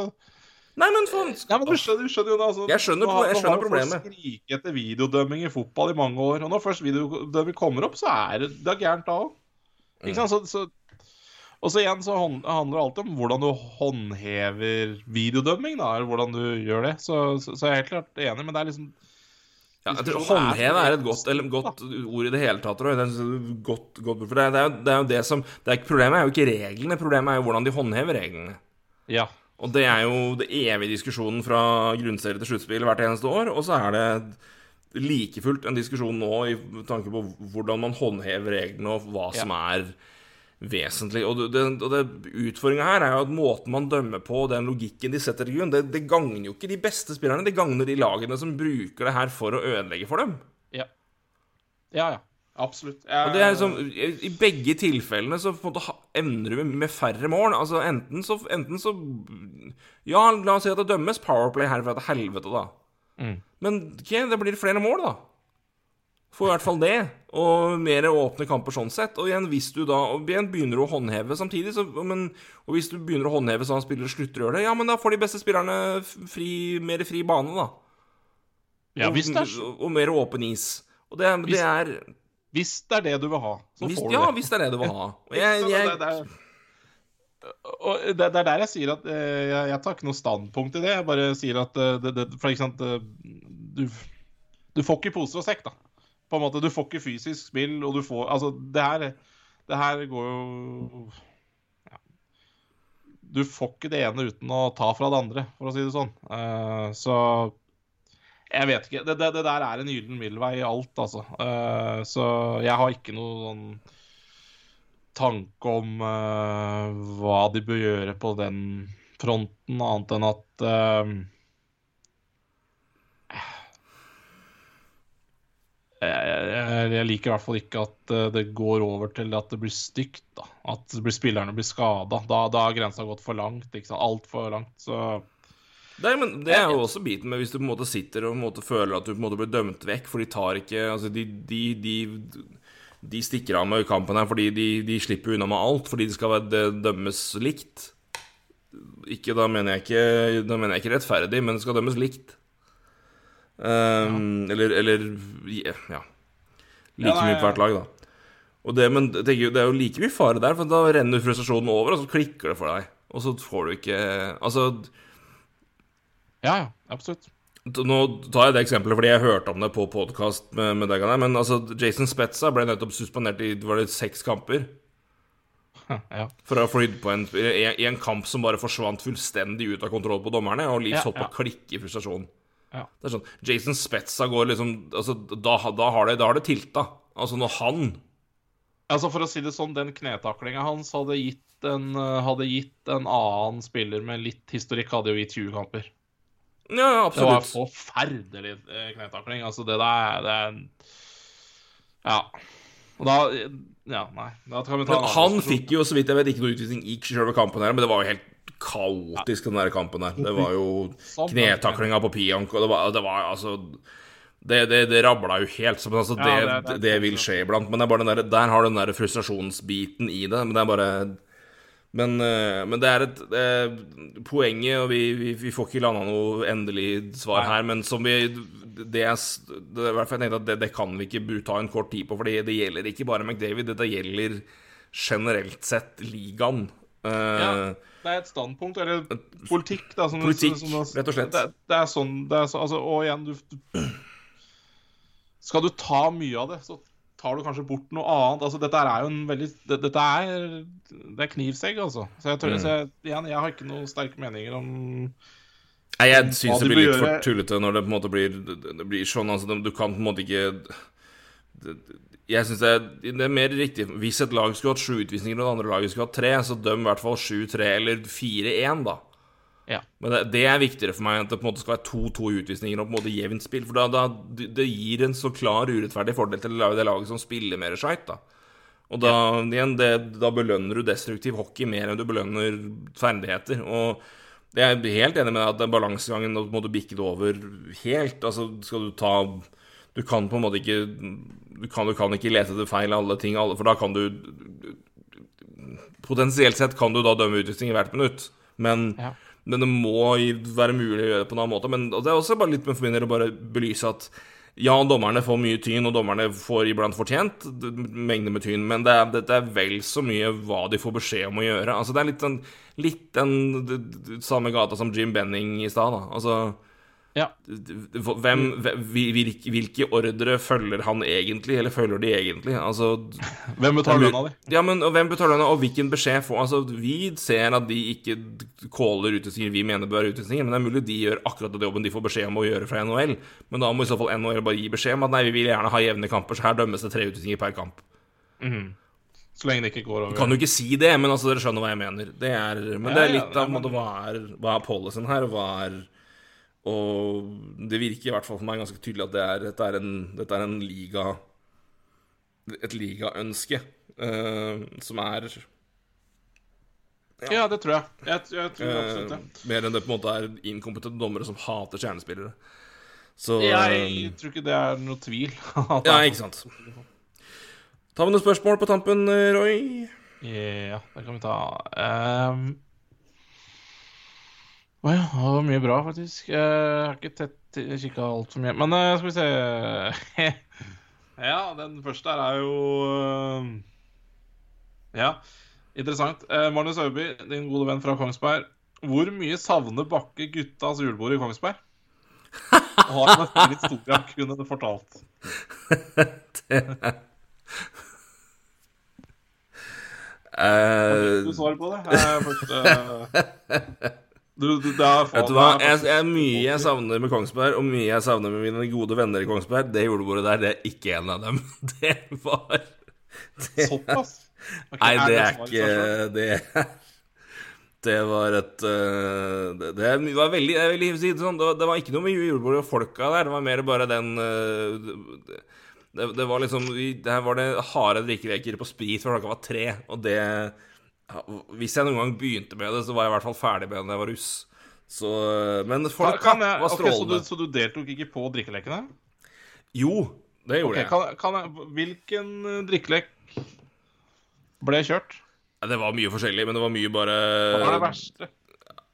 Speaker 1: Nei, men faen
Speaker 2: ja, men du du skjønner jo da altså,
Speaker 1: Jeg skjønner, jeg skjønner problemet.
Speaker 2: Nå har folk skriket etter videodømming i fotball i mange år, og når først videodømming kommer opp, så er det, det er gærent da òg. Ikke sant? Så, så, og så igjen så handler det alltid om hvordan du håndhever videodømming, da, eller hvordan du gjør det. Så, så, så jeg er helt klart enig, men det er liksom
Speaker 1: ja, Håndheve er et godt, eller, godt, ord i det hele tatt. Det er, godt, godt, for det, er, det er jo det som det er, Problemet er jo ikke reglene, problemet er jo hvordan de håndhever reglene.
Speaker 2: Ja.
Speaker 1: Og det er jo det evige diskusjonen fra grunnserie til sluttspill hvert eneste år. Og så er det like fullt en diskusjon nå i tanke på hvordan man håndhever reglene, og hva som er vesentlig. Og, det, og det, utfordringa her er jo at måten man dømmer på, den logikken de setter til grunn, det, det gagner jo ikke de beste spillerne. Det gagner de lagene som bruker det her for å ødelegge for dem.
Speaker 2: Ja. Ja, ja. Absolutt.
Speaker 1: Jeg... Og det er liksom, I begge tilfellene så på en måte ender du med færre mål. Altså enten så, enten så Ja, la oss si at det dømmes Powerplay herfra til helvete, da. Mm. Men okay, det blir flere mål, da. Får i hvert fall det. Og mer åpne kamper sånn sett. Og igjen, hvis du da og igjen begynner å håndheve samtidig, så, men, og hvis du begynner å håndheve sånn at spillere slutter å gjøre det, ja, men da får de beste spillerne fri, mer fri bane, da.
Speaker 2: Ja, hvis det er
Speaker 1: og, og, mer åpen is. Og det, hvis, det, er
Speaker 2: Hvis det er det du vil ha, så
Speaker 1: hvis,
Speaker 2: får du
Speaker 1: ja,
Speaker 2: det.
Speaker 1: Ja, hvis det er det du vil ha. <laughs> Og jeg, jeg,
Speaker 2: det, er, og det, er der jeg sier at eh, jeg, jeg, tar ikke noe standpunkt i det. Jeg bare sier at eh, det, det, For eksempel du, du får ikke pose og sekk, da. På en måte, Du får ikke fysisk spill, og du får Altså, det her, det her går jo ja. Du får ikke det ene uten å ta fra det andre, for å si det sånn. Uh, så jeg vet ikke. Det, det, det, der er en gyllen middelvei i alt, altså. Uh, så jeg har ikke noe sånn tanke om uh, hva de bør gjøre på den fronten, annet enn at jeg, jeg, liker i hvert fall ikke at det går over til at det blir stygt. da. At spillerne blir skada. Da, da har grensa gått for langt. ikke sant? Altfor langt. Så
Speaker 1: Nei, men Det er jo også biten med hvis du på en måte sitter og måte føler at du på en måte blir dømt vekk, for de tar ikke Altså, de, de, de, de stikker av med kampen her fordi de, de, slipper unna med alt, fordi det skal være, dømmes likt. Ikke, da mener jeg ikke Da mener jeg ikke rettferdig, men det skal dømmes likt. Um, ja. Eller, eller ja. Like mye på hvert lag, da. Og det, men tenker, det er jo like mye fare der, for da renner frustrasjonen over, og så klikker det for deg. Og så får du ikke Altså
Speaker 2: Ja, absolutt.
Speaker 1: Nå tar jeg det eksempelet fordi jeg hørte om det på podkast med, med deg. Men altså, Jason Spetza ble nettopp suspendert i var det seks kamper. <laughs>
Speaker 2: Ja.
Speaker 1: For å ha flydd på en, en, en kamp som bare forsvant fullstendig ut av kontroll på dommerne, og Leeds ja, holdt på å klikke i frustrasjon.
Speaker 2: Ja.
Speaker 1: Det er sånn Jason Spetza går liksom altså, da, da, har det, da har det tilta. Altså, når han
Speaker 2: Altså, for å si det sånn, den knetaklinga hans hadde gitt en, hadde gitt en annen spiller med litt historikk, hadde jo gitt 20 kamper.
Speaker 1: Ja, absolutt. Det
Speaker 2: var forferdelig eh, knetakling. Altså, det der det er Ja. Og da Ja, nei. Da kan vi ta
Speaker 1: men han fikk jo, så vidt jeg vet, ikke noe utvisning i selve kampen her, men det var jo helt kaotisk, den der kampen der. Det var jo knetaklinga på Pianco. Det var, det var altså det, det, det rabla jo helt. Så, altså, det, ja, det, det, vil skje iblant. Men det er bare den der, der har du den der frustrasjonsbiten i det. Men det er bare Men, eh, men det er et eh, Poenget, og vi, vi, vi får ikke landa noe endelig svar her, men som vi Det er, det jeg tenkte at det, det kan vi ikke ta en kort tid på, for det gjelder ikke bare McDavid, dette gjelder generelt sett ligaen. Eh,
Speaker 2: Ja. Det er et standpunkt, eller politikk, da. Som,
Speaker 1: Politikk,
Speaker 2: som,
Speaker 1: rett og slett.
Speaker 2: Det, det er sånn det er så, altså, Og igjen, du, du Skal du ta mye av det, så tar du kanskje bort noe annet. Altså, dette er jo en veldig det, Dette er Det er knivsegg, altså. Så jeg, tør,
Speaker 1: Mm.
Speaker 2: så jeg, igjen, jeg har ikke noen sterke meninger om
Speaker 1: Nei, jeg syns det blir litt for tullete når det på en måte blir, det blir sånn. Altså, du kan på en måte ikke Jeg syns det, det er mer riktig Hvis et lag skulle hatt sju utvisninger og det andre laget skulle hatt tre, så døm i hvert fall 7-3 eller 4-1, da.
Speaker 2: Ja.
Speaker 1: Men det, det er viktigere for meg at det på en måte skal være 2-2 utvisninger og på en måte jevnt spill. For da, da, det gir en så klar urettferdig fordel til det laget som spiller mer skeit. Og da, igjen, det, da belønner du destruktiv hockey mer enn du belønner ferdigheter. Og jeg er helt enig med deg at den balansegangen må du bikke det over helt. Altså, skal du ta Du kan på en måte ikke Du kan, du kan ikke lete etter feil alle ting, alle, for da kan du Potensielt sett kan du da dømme utvisning i hvert minutt, men
Speaker 2: Ja.
Speaker 1: Men det må være mulig å gjøre det på en annen måte. Men det er også bare litt med for min del å bare belyse at ja, dommerne får mye tyn, og dommerne får iblant fortjent mengder med tyn, men det er, det er vel så mye hva de får beskjed om å gjøre. Altså, det er litt den, litt den samme gata som Jim Benning i stad, da. Altså
Speaker 2: Ja.
Speaker 1: hvem, hvilke, hvilke ordre følger han egentlig, eller følger de egentlig? Altså
Speaker 2: Hvem betaler lønna di?
Speaker 1: ja, men og hvem betaler lønna, og hvilken beskjed får Altså, Vi ser at de ikke caller utvisninger vi mener bør være utvisninger, men det er mulig de gjør akkurat den jobben de får beskjed om å gjøre fra NHL. Men da må i så fall NHL bare gi beskjed om at nei, vi vil gjerne ha jevne kamper, så her dømmes det tre utvisninger per kamp.
Speaker 2: Så lenge det ikke går over.
Speaker 1: Kan jo ikke si det, men altså, dere skjønner hva jeg mener. Det er, men
Speaker 2: Ja,
Speaker 1: det er litt
Speaker 2: ja,
Speaker 1: av på en måte, hva er, hva er policyen her, og hva er Og det virker i hvert fall for meg ganske tydelig at det er, dette, er en, dette er en liga Et ligaønske uh, som er
Speaker 2: Ja, det tror jeg. Jeg, jeg tror
Speaker 1: Eh,
Speaker 2: absolutt det.
Speaker 1: mer enn det på en måte er inkompetente dommere som hater kjernespillere. Så
Speaker 2: Jeg tror ikke det er noe tvil. <laughs> at
Speaker 1: Ja, ikke sant. Tar vi noen spørsmål på tampen, Roy?
Speaker 2: Ja, det kan vi ta. Um... Å ja, det var mye bra, faktisk. Jeg har ikke tett kikka altfor mye. Men uh, skal vi se <laughs> Ja, den første her er jo uh, Ja, interessant. Uh, Magnus Øyby, din gode venn fra Kongsberg. Hvor mye savner Bakke guttas julebord i Kongsberg? Og har han en historie han kunne fortalt? <laughs>
Speaker 1: Eh,
Speaker 2: Du svarer på det? Eh, først, eh, <laughs> du, du, det er
Speaker 1: vet du hva? Jeg, jeg, mye jeg savner med Kongsberg, og mye jeg savner med mine gode venner i Kongsberg, det julebordet der, det er ikke en av dem. <laughs> Det var
Speaker 2: Såpass? Okay,
Speaker 1: Nei, det er ikke Det Det var et øh, Det, det var veldig Jeg vil si det sånn, det var, det var ikke noe med julebordet og folka der. Det var mer bare den øh, det, det var liksom Her var det harde drikkeleker på sprit fra klokka var tre, og det Hvis jeg noen gang begynte med det, så var jeg i hvert fall ferdig med det da jeg var russ. Så Men folk
Speaker 2: kan
Speaker 1: var
Speaker 2: ok, så, du,
Speaker 1: strålende.
Speaker 2: så du deltok ikke på drikkelekene?
Speaker 1: Jo, det gjorde
Speaker 2: okay,
Speaker 1: jeg.
Speaker 2: kan, kan. Hvilken eh, drikkelek ble kjørt?
Speaker 1: Det var mye forskjellig, men det var mye bare
Speaker 2: Hva var det verste?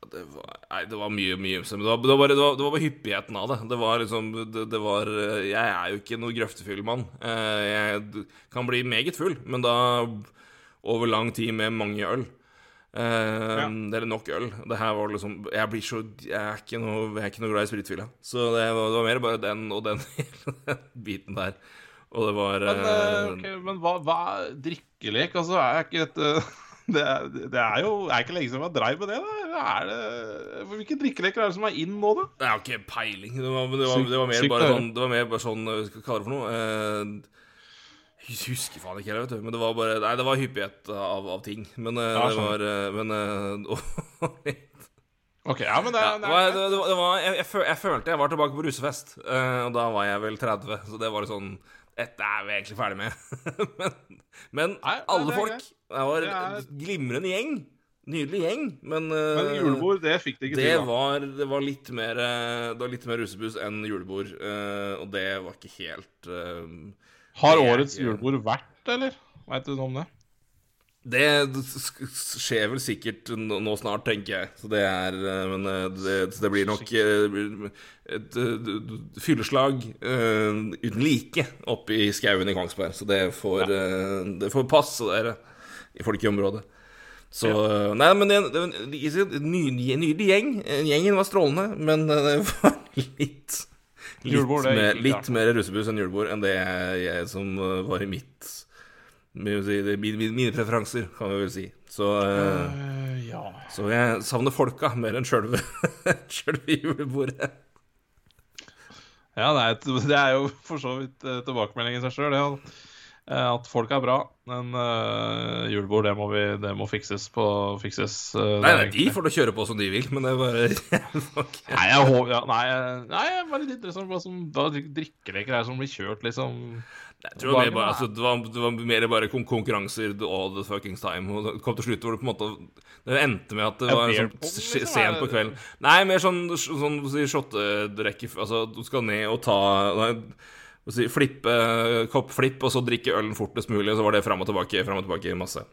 Speaker 1: det var, Nei, det var mye, mye men det var, det, var bare, det, var, det var bare hyppigheten av det. Det var liksom det, var Jeg er jo ikke noe grøftefull mann. Eh, Jeg kan bli meget full, men da over lang tid med mange øl. Eh, Eller nok øl. Det her var liksom Jeg blir så Jeg er ikke noe, jeg er ikke noe glad i spritfylla. Så det var, det var mer bare den og den <laughs> biten der. Og det var
Speaker 2: Men,
Speaker 1: uh,
Speaker 2: okay, men hva, hva er drikkelek? Altså, er ikke dette <laughs> det det er jo Er ikke lenge siden man dreiv med det, da? Er det, hvilke drikkeleker er det som er in nå, da?
Speaker 1: Jeg har ikke peiling. Det var, det var, det var mer bare sånn Det var mer bare sånn Hva skal vi kalle det for noe? Jeg husker faen ikke, du. Men det var bare Nei, det var hyppighet av, av ting. Men eh,
Speaker 2: Ja,
Speaker 1: det var eh, Men eh, <laughs>
Speaker 2: Ok, ja, men det,
Speaker 1: ja, det var, det, det, var- jeg, jeg, følte jeg var tilbake på rusefest, og da var jeg vel 30. Så det var sånn Dette er vi egentlig ferdig med. <laughs> men men
Speaker 2: Nei,
Speaker 1: alle folk
Speaker 2: greit.
Speaker 1: Det var en glimrende gjeng. Nydelig gjeng, men
Speaker 2: Men julebord, det fikk det ikke
Speaker 1: det
Speaker 2: til. da.
Speaker 1: var, det var litt mer Det var litt mer russebuss enn julebord, og det var ikke helt
Speaker 2: Har
Speaker 1: er
Speaker 2: årets julebord vært, eller? Veit du noe om det?
Speaker 1: Det skjer vel sikkert nå snart, tenker jeg. Så det er eh, Men eh, det, det blir nok eh, et eh, fylleslag eh, uten like oppe i skauen i Kongsberg. Så det får, eh, det får passe dere i folk i området. Så ja. Nei, men det, det var en nydelig, gjeng. Gjengen var strålende, men eh, det var Litt,
Speaker 2: Julebord, litt,
Speaker 1: mer, litt mer russebuss enn julebord enn det jeg, som eh, var i mitt mine, preferanser, kan vi vel si. Så, Eh,
Speaker 2: ja.
Speaker 1: så jeg savner folka mer enn <laughs> sjølve julebordet.
Speaker 2: Ja, det er, et, det er jo for så vidt tilbakemelding i seg sjøl, det. At folk er bra. Men uh, julebord, det må, vi, det må fikses på fikses. uh,
Speaker 1: Nei,
Speaker 2: er
Speaker 1: nei, de får da kjøre på som de vil, men det er bare okay.
Speaker 2: Nei, jeg håper ja, Nei, nei, jeg er bare litt interessant hva som da drikkeleker er som blir kjørt, liksom.
Speaker 1: Jeg tror det, var mer bare, altså, det, var, det var mer bare kon konkurranser all the fuckings time. Og det kom til slutt hvor det på en måte Det endte med at det var sånn
Speaker 2: liksom,
Speaker 1: sent
Speaker 2: er
Speaker 1: på kvelden. Nei, mer sånn, sånn sånn shottedrekke Altså, du skal ned og ta nei, si, Flippe koppflipp, og så drikke ølen fortest mulig. Så var det fram og tilbake, fram og tilbake, masse.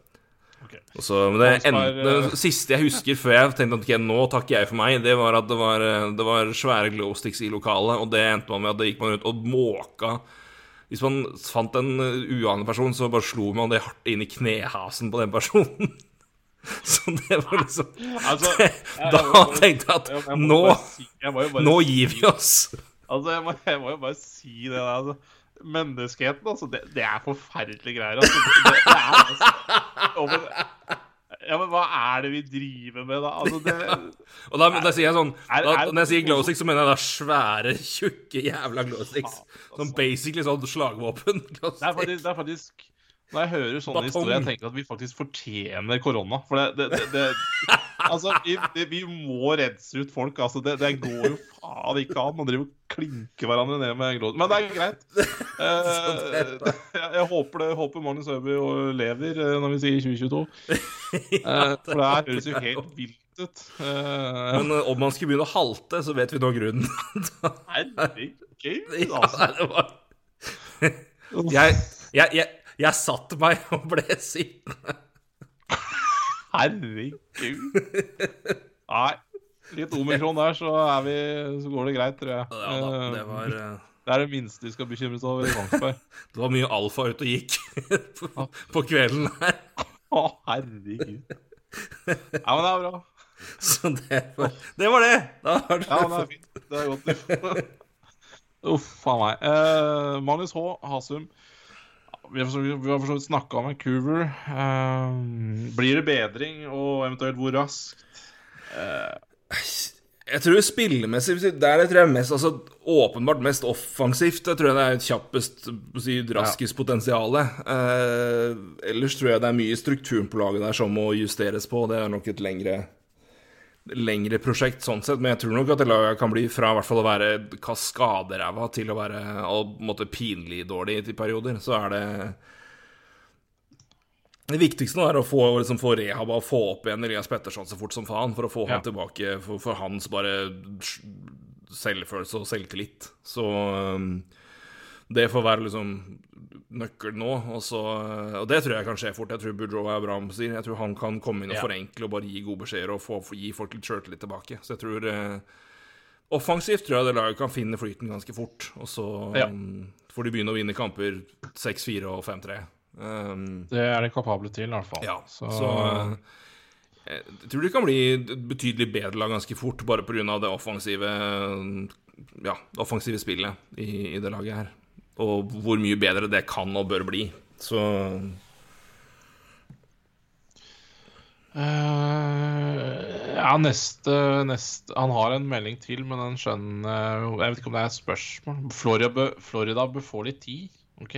Speaker 2: Okay.
Speaker 1: Og så, men det,
Speaker 2: Kongsberg,
Speaker 1: en,
Speaker 2: eh,
Speaker 1: det siste jeg husker før jeg tenkte at okay, nå takker jeg for meg, det var at det var, eh, det var svære glowsticks i lokalet, og det endte man med at det gikk man ut og måka Hvis man fant en eh, uanet person, så bare slo man det hardt inn i knehasen på den personen. <laughs> Så det var liksom
Speaker 2: Altså, <laughs>
Speaker 1: Da tenkte jeg at
Speaker 2: jeg- jeg må
Speaker 1: nå,
Speaker 2: si- jeg
Speaker 1: nå gir vi oss.
Speaker 2: Altså, jeg må, jeg må jo bare si det der. Altså. Menneskeheten, altså. Det, det er forferdelige greier. Altså. Det, det, er altså og men, Ja, men hva er det vi driver med, da? Altså, det <laughs>
Speaker 1: Og da, da sier jeg sånn
Speaker 2: Er-
Speaker 1: da,
Speaker 2: er-
Speaker 1: Når jeg sier glowsticks, så mener jeg da svære, tjukke jævla glowsticks. Sånn basically sånn slagvåpen.
Speaker 2: Det er faktisk, det er faktisk Når jeg hører sånne
Speaker 1: Batong.
Speaker 2: historier, jeg tenker at vi faktisk fortjener korona. For det, det, det, det Altså, vi, det, vi må rense ut folk. Altså, det, det går jo faen ikke an å drive og klinke hverandre ned med glod. Men det er greit. <laughs> Eh, <laughs> jeg, jeg håper det håper Magnus Øby lever eh, når vi sier 2022. <laughs> Eh, for det her høres jo helt vilt ut. Eh,
Speaker 1: Men eh, om man skulle begynne å halte, så vet vi nå grunnen.
Speaker 2: Herregud,
Speaker 1: Ja,
Speaker 2: altså.
Speaker 1: det var jeg, jeg, jeg, jeg satte meg og ble sittende.
Speaker 2: Herregud. Nei. Litt omikron der, så, er vi, så går det greit, tror jeg.
Speaker 1: Ja, da, det, var, eh,
Speaker 2: det er det minste vi skal bekymre oss over i Kongsberg. <laughs>
Speaker 1: det var mye alfa ute og gikk <laughs> på, på kvelden her.
Speaker 2: Å, herregud. Ja, men det er bra.
Speaker 1: Så det var det. Var det. Da har
Speaker 2: Ja, men det
Speaker 1: du
Speaker 2: er fint. Det er godt. <laughs> Uff a meg. Eh, Magnus H. Hasum. Vi har for så vidt- snakka om Vancouver. Eh, blir det bedring, og eventuelt hvor raskt?
Speaker 1: Jeg tror spillemessig Der jeg tror jeg mest altså, åpenbart mest offensivt. Jeg tror det er kjappest si, raskest potensial. Uh, ellers tror jeg det er mye strukturen på laget der som må justeres på. Det er nok et lengre lengre prosjekt sånn sett, men jeg tror nok at det laget kan bli fra i hvert fall å være kaskaderæva til å være på måte pinlig dårlig i perioder. Så er det Det viktigste nå er å få, liksom, få rehab og få opp igjen Elias Petterson så fort som faen, for å få
Speaker 2: Ja.
Speaker 1: han tilbake for, for hans bare selvfølelse og selvtillit. Så um, det får være liksom nøkkelen nå. Og, så, og det tror jeg kan skje fort. Jeg tror Boudreau er bra med sier. Jeg tror han kan komme inn og
Speaker 2: Ja.
Speaker 1: forenkle og bare gi gode beskjeder og få, gi folk litt sjøltillit tilbake. Så jeg tror eh, Offensivt tror jeg det laget kan finne flyten ganske fort. Og så
Speaker 2: Ja.
Speaker 1: um, får de begynne å vinne kamper 6-4 og 5-3. Um,
Speaker 2: Det er de kapable til, i hvert fall.
Speaker 1: ja,
Speaker 2: Så,
Speaker 1: så, uh, Jeg tror det kan bli et betydelig bedre lag ganske fort, bare pga. det offensive Ja, det offensive spillet i, i det laget her. Og hvor mye bedre det kan og bør bli. Så
Speaker 2: Uh, ja, neste, neste Han har en melding til, men den skjønner Jeg vet ikke om det er et spørsmål. Florida Florida bør få litt tid, OK?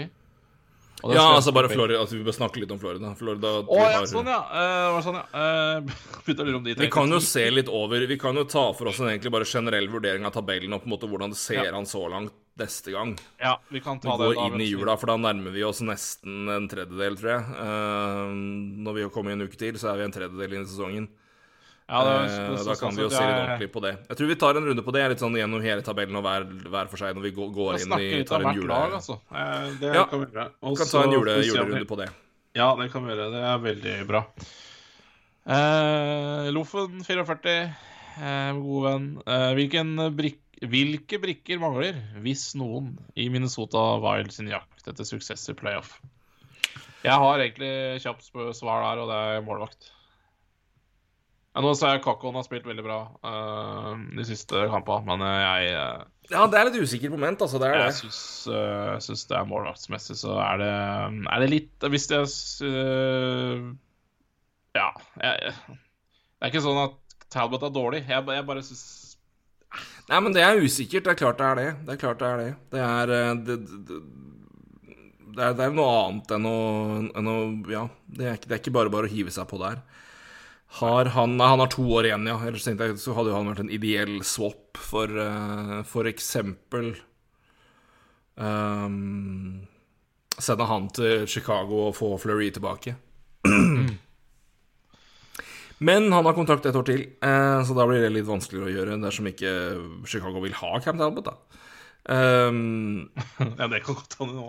Speaker 1: Ja, altså bare Florida altså Vi bør snakke litt om Florida. Florida
Speaker 2: Å ja,
Speaker 1: har-
Speaker 2: sånn, ja. Uh, sånn, ja. <laughs> Uh, de
Speaker 1: Vi kan jo se litt over Vi kan jo ta for oss en egentlig bare generell vurdering av tabellen og på en måte hvordan det ser
Speaker 2: Ja.
Speaker 1: an så langt neste gang.
Speaker 2: Ja, vi kan
Speaker 1: Vi
Speaker 2: ta det
Speaker 1: går
Speaker 2: da,
Speaker 1: inn i jula, for da nærmer vi oss nesten en tredjedel, tror jeg. Uh, når vi har kommet en uke til, så er vi en tredjedel inn i sesongen.
Speaker 2: Ja, det,
Speaker 1: det,
Speaker 2: det,
Speaker 1: da kan vi jo se litt ordentlig på det. Jeg tror vi tar en runde på det, litt sånn gjennom hele tabellen og hver, hver for seg når vi går, går inn i tar en jule...
Speaker 2: lag, altså. Eh, Det
Speaker 1: Ja,
Speaker 2: kan vi gjøre.
Speaker 1: Kan ta en jule,
Speaker 2: vi vi-
Speaker 1: julerunde på det.
Speaker 2: Ja, det kan vi gjøre. Det er veldig bra. Eh, Loffen 44, eh, god venn. Eh, hvilken brik hvilke brikker mangler, hvis noen, i Minnesota Wild sin jakt etter suksess i playoff? Jeg har egentlig kjapt svar der, og det er målvakt. Ja, nå ser jeg Kakon har spilt veldig bra uh, de siste kampene, men jeg uh,
Speaker 1: Ja, det er et usikkert moment, altså. Det er
Speaker 2: jeg
Speaker 1: det.
Speaker 2: syns, uh, det er målvaktsmessig, så er det, er det litt Hvis jeg Ja. Jeg, det er ikke sånn at Talbot er dårlig. Jeg, jeg bare syns
Speaker 1: Nei, men det er usikkert. Det er klart det er det. Det er klart det er det. Det er det, det, det er, det er noe annet enn å, enn å Ja, det er, ikke, bare bare å hive seg på der. Har han Nei, han har to år igjen, ja. Ellers tenkte jeg så hadde jo han vært en ideell swap for uh, for eksempel um, Sende han til Chicago og få Fleury tilbake. Men han har kontrakt et år til, uh, så da blir det litt vanskeligere å gjøre dersom ikke Chicago vil ha Camp Talbot, da. Um, <laughs>
Speaker 2: ja, det kan godt hende nå.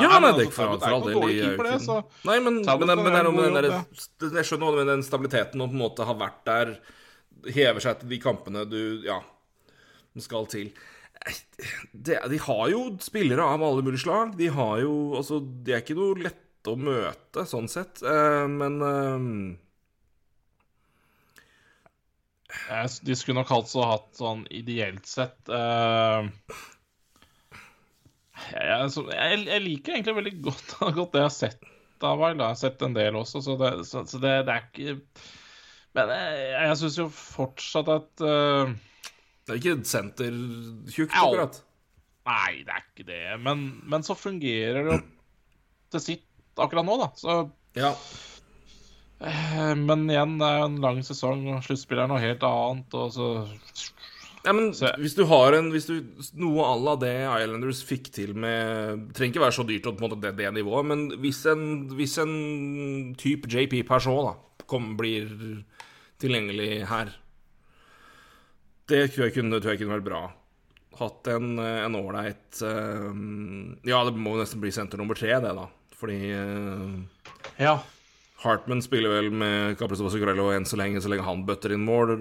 Speaker 1: ja, nei, det er for, all del. Nei, men, Jeg skjønner hva den stabiliteten og på en måte har vært der, hever seg til de kampene du Ja, skal til. Det, de har jo spillere av alle mulige slag. De har jo Altså, de er ikke noe lette å møte, sånn sett, eh, men eh,
Speaker 2: Jeg- De skulle nok altså hatt sånn ideelt sett uh, jeg, så- jeg, jeg liker egentlig veldig godt, <laughs> godt det jeg har sett av Wild. Jeg har sett en del også, så det, så, så det, det er ikke Men jeg, jeg syns jo fortsatt at uh,
Speaker 1: Det er ikke sentertjukt, akkurat.
Speaker 2: Nei, det er ikke det. Men, men så fungerer det jo til sitt akkurat nå, da. Så
Speaker 1: Ja.
Speaker 2: Eh, Men igjen, det er jo en lang sesong, og sluttspill er noe helt annet, og så
Speaker 1: Ja, men
Speaker 2: Så-
Speaker 1: hvis du har en Hvis du Noe à la det Islanders fikk til med Trenger ikke være så dyrt på en måte det, det nivået, men hvis en, hvis en type JP Peugeot da kom, blir tilgjengelig her Det tror jeg kunne, tror jeg kunne vært bra. Hatt en en ålreit eh, Ja, det må nesten bli senter nummer tre, det, da. Fordi eh,
Speaker 2: Ja.
Speaker 1: Hartman spiller vel med Capristo Zuccarello enn så lenge, så lenge han bøtter inn mål.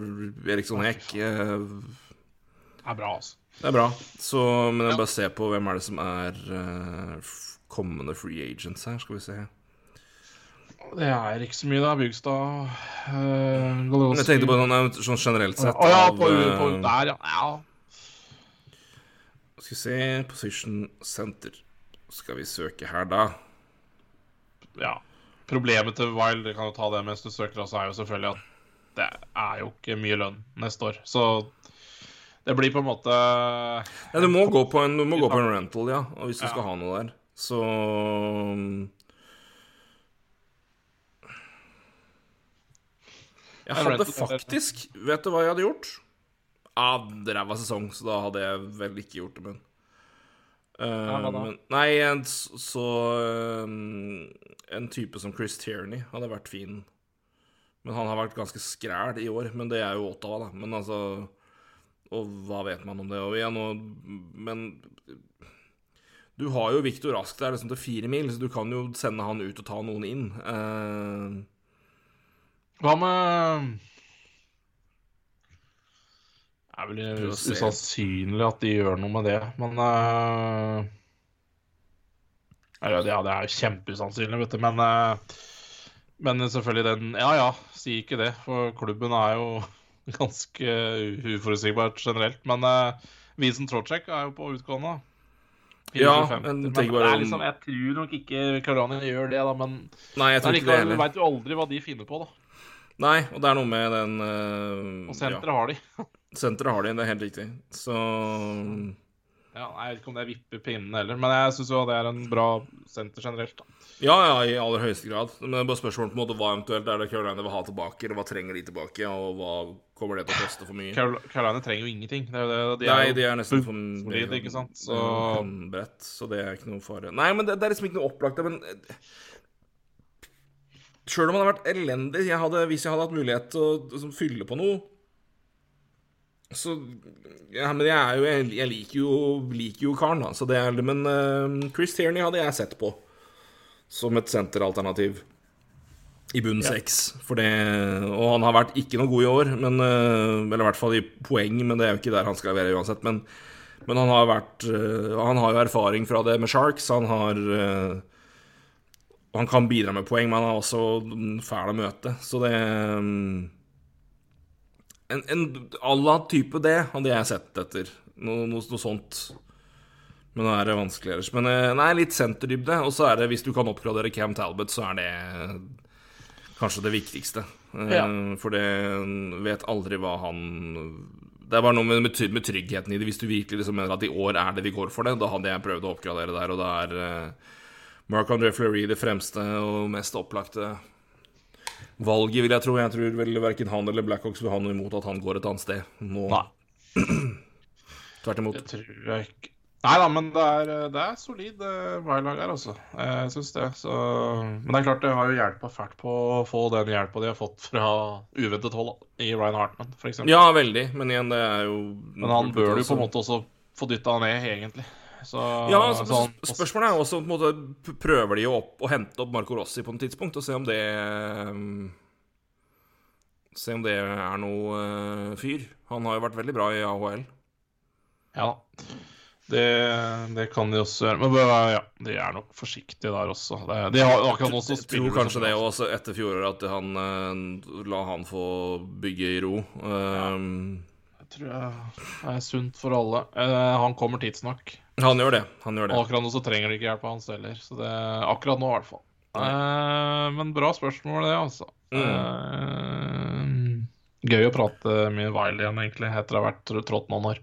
Speaker 1: Eriksson Hekk eh,
Speaker 2: Det er bra, altså.
Speaker 1: Det er bra. Så, men jeg bare se på hvem er det som er eh, kommende free agents her, skal vi se.
Speaker 2: Det er ikke så mye, da. Bygstad uh,
Speaker 1: Men jeg tenkte på sånn, eh, sånn generelt sett
Speaker 2: Å ja,
Speaker 1: av,
Speaker 2: på,
Speaker 1: eh,
Speaker 2: på, der, ja. ja.
Speaker 1: Skal vi se Position center. Skal vi søke her, da?
Speaker 2: ja. Problemet til Wild, kan jo ta det mens du søker, også, er jo selvfølgelig at det er jo ikke mye lønn neste år. Så det blir på en måte
Speaker 1: Ja, du må gå på en, gå på en rental, ja. Hvis du
Speaker 2: Ja.
Speaker 1: skal ha noe der. Så Jeg hadde faktisk Vet du hva jeg hadde gjort? Ja, ræva sesong, så da hadde jeg vel ikke gjort det, men Eh,
Speaker 2: hva da?
Speaker 1: men, Nei, en, så um, En type som Chris Tierney hadde vært fin. Men han har vært ganske skræl i år. Men det er jo Ottawa, da. Men altså Og hva vet man om det? Og igjen, og, men du har jo Viktor Rask der liksom til fire mil, så du kan jo sende han ut og ta noen inn. Uh...
Speaker 2: Hva med Det er vel
Speaker 1: Prøv
Speaker 2: usannsynlig at de gjør noe med det, men uh, ja, Ja, det er jo kjempeusannsynlig, vet du, men uh, Men selvfølgelig den Ja ja, si ikke det, for klubben er jo <laughs> ganske uforutsigbart generelt. Men uh, som Trocek er jo på utgående.
Speaker 1: Ja, men
Speaker 2: men
Speaker 1: bare om-
Speaker 2: liksom, jeg tror nok ikke Karani gjør det, da, men
Speaker 1: nei, jeg tror ikke det
Speaker 2: du veit jo aldri hva de finner på, da.
Speaker 1: Nei, og det er noe med den uh,
Speaker 2: Og senteret har de. <laughs>
Speaker 1: Senteret har de, det er helt riktig. Så
Speaker 2: Ja, jeg vet ikke om det vipper pinnen heller, men jeg syns det er en bra senter generelt. da.
Speaker 1: Ja, ja, i aller høyeste grad. Men det er bare spørsmålet på en måte hva eventuelt er det Carolina vil ha tilbake, eller hva trenger de tilbake, og hva kommer det til å koste for mye?
Speaker 2: Carol- Carolina trenger jo ingenting. Det er jo det, de
Speaker 1: Nei,
Speaker 2: jo
Speaker 1: de er nesten for
Speaker 2: solide, ikke sant? Så
Speaker 1: Brett, så det er ikke noe fare. Nei, men det, det er liksom ikke noe opplagt, men Sjøl om han har vært elendig jeg hadde, Hvis jeg hadde hatt mulighet til å liksom, fylle på noe Så Ja, men jeg er jo Jeg, jeg liker jo liker jo karen, da, så det er Men uh, Chris Tierney hadde jeg sett på. som et senteralternativ i bunn seks. Ja. det Og han har vært ikke noe god i år, men, eh, eller i hvert fall i poeng, men det er jo ikke der han skal være uansett. Men, men han har vært eh, Han har jo erfaring fra det med Sharks. Han har Han kan bidra med poeng, men han er også fæl å møte. Så det En, en à la type det hadde jeg sett etter. Noe, noe, noe sånt. Men nå er det vanskelig. Men eh, nei, litt senterdybde. Og så er det, hvis du kan oppgradere Cam Talbot, så er det kanskje det viktigste. Eh,
Speaker 2: Ja.
Speaker 1: For det vet aldri hva han Det er bare noe med, med, tryggheten i det. Hvis du virkelig liksom mener at i år er det vi går for det, da hadde jeg prøvd å oppgradere der, og da er uh, Mark André Fleury det fremste og mest opplagte valget, vil jeg tro. Jeg tror vel verken han eller Blackhawks vil ha noe imot at han går et annet sted nå.
Speaker 2: Nei, <clears throat>
Speaker 1: Tvert imot.
Speaker 2: det tror jeg ikke. Nei da, men det er, det er solid veilag her, altså. Jeg syns det. Så, men det er klart det har jo hjelpa fælt på å få den hjelpa de har fått fra uventet hold, i Ryan Hartman, f.eks.
Speaker 1: Ja, veldig, men igjen, det er jo
Speaker 2: Men han bør jo på en måte også få dytta ned, egentlig. Så,
Speaker 1: Ja,
Speaker 2: så
Speaker 1: så,
Speaker 2: han-
Speaker 1: spørsmålet er også på en måte, Prøver de å, hente opp Marco Rossi på et tidspunkt og se om det um, Se om det er noe uh, fyr. Han har jo vært veldig bra i AHL.
Speaker 2: Ja det, det kan de også gjøre. Men ja, de er nok forsiktige der også. Det, de har akkurat også så
Speaker 1: Jeg tror kanskje det også etter fjoråret, at han uh, la han få bygge i ro. Um,
Speaker 2: tror jeg er sunt for alle. Eh, han kommer tidsnok.
Speaker 1: Han gjør det. Han gjør det.
Speaker 2: Og akkurat nå så trenger de ikke hjelp av hans heller. Så det, akkurat nå, i hvert fall. Eh, men bra spørsmål, det, altså. Eh, gøy å prate med Wiley igjen, egentlig, etter å ha vært tr- trådt noen år.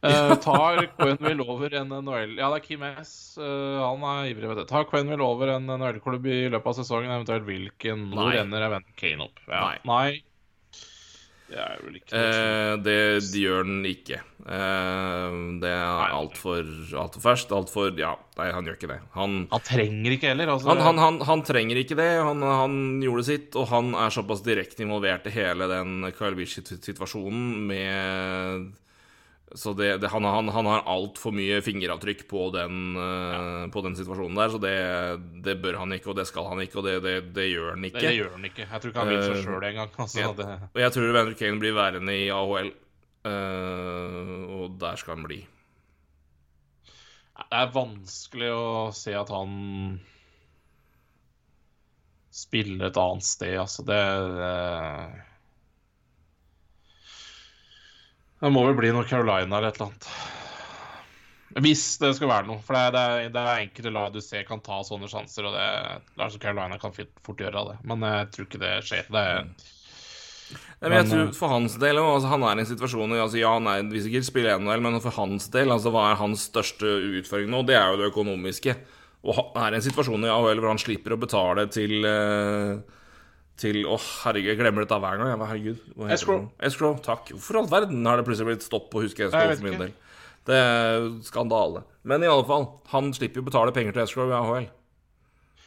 Speaker 2: uh, <laughs> tar Quenville over en NHL Ja, det er Kim S. Uh, han er ivrig, vet du. Tar Quenville over en NHL-klubb i løpet av sesongen, eventuelt hvilken? Hvor ender Kane opp? Ja.
Speaker 1: Nei.
Speaker 2: Nei. Det er vel ikke
Speaker 1: Eh, det, det gjør den ikke. Eh, det er altfor alt for ferskt. Altfor Ja, nei, han gjør ikke det. Han,
Speaker 2: Han trenger ikke heller. Altså,
Speaker 1: han, han, han, han trenger ikke det. Han, han gjorde sitt, og han er såpass direkte involvert i hele den Kyle Wish-situasjonen med Så det, det, han, han, han har altfor mye fingeravtrykk på den, ja. på den situasjonen der, så det, det bør han ikke, og det skal han ikke, og det, det, det gjør han ikke.
Speaker 2: det gjør han ikke. Jeg tror ikke han vil seg
Speaker 1: Eh,
Speaker 2: sjøl engang. Altså,
Speaker 1: ja. Og jeg tror Vander Kane blir værende i AHL, uh, og der skal han bli.
Speaker 2: det er vanskelig å se at han spiller et annet sted, altså. Det eh, Det må vel bli noe Carolina eller et eller annet. Hvis det skal være noe. For det er, det er, enkelte lag du ser kan ta sånne sjanser, og det lag som Carolina kan fort gjøre det. Men jeg tror ikke det skjer. Det er,
Speaker 1: men jeg tror
Speaker 2: eh,
Speaker 1: For hans del altså, Han er i en situasjon altså, Ja, han er hvis ikke spiller NHL, men for hans del altså, Hva er hans største utfordring nå? Det er jo det økonomiske. Og han er i en situasjon i AHL hvor han slipper å betale til eh, Til Å, herregud, jeg glemmer dette hver gang. Herregud,
Speaker 2: Escrow.
Speaker 1: Escrow. Takk. Hvorfor i all verden har det plutselig blitt stopp på å huske Escrow for min
Speaker 2: ikke.
Speaker 1: del? Det er skandale. Men i alle fall, han slipper jo betale penger til Escrow i AHL.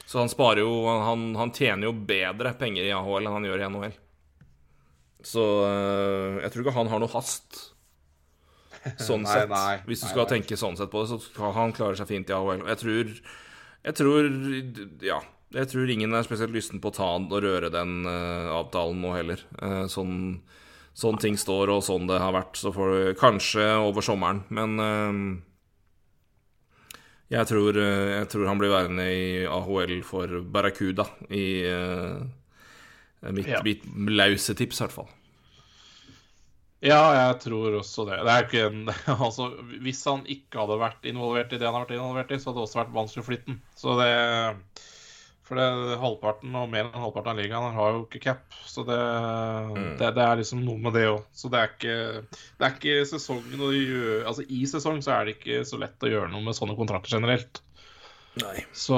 Speaker 1: Så han sparer jo Han, han tjener jo bedre penger i AHL enn han gjør i NHL. Så øh, jeg tror ikke han har noe hast. <laughs> Sånn
Speaker 2: Nei,
Speaker 1: sett.
Speaker 2: nei,
Speaker 1: Hvis du
Speaker 2: nei,
Speaker 1: skal tenke sånn sett på det, så klarer han klarer seg fint i AHL. Og jeg tror Jeg tror Ja. Jeg tror ingen er spesielt lysten på å ta og røre den uh, avtalen nå heller. Uh, sånn, sånn ting står, og sånn det har vært. Så får du kanskje over sommeren, men uh, jeg tror, jeg tror han blir værende i AHL for Barracuda i mitt,
Speaker 2: Ja.
Speaker 1: mitt lause tips, i hvert fall.
Speaker 2: Ja, jeg tror også det. Det er en <laughs> Altså, hvis han ikke hadde vært involvert i det han har vært involvert i, så hadde det også vært vanskelig å flytte den. Så det For det halvparten og mer enn halvparten av ligaen har jo ikke cap. Så det, det, det er liksom noe med det òg. Så det er ikke Det er ikke sesongen å gjøre Altså, i sesong så er det ikke så lett å gjøre noe med sånne kontrakter generelt.
Speaker 1: Nei.
Speaker 2: Så,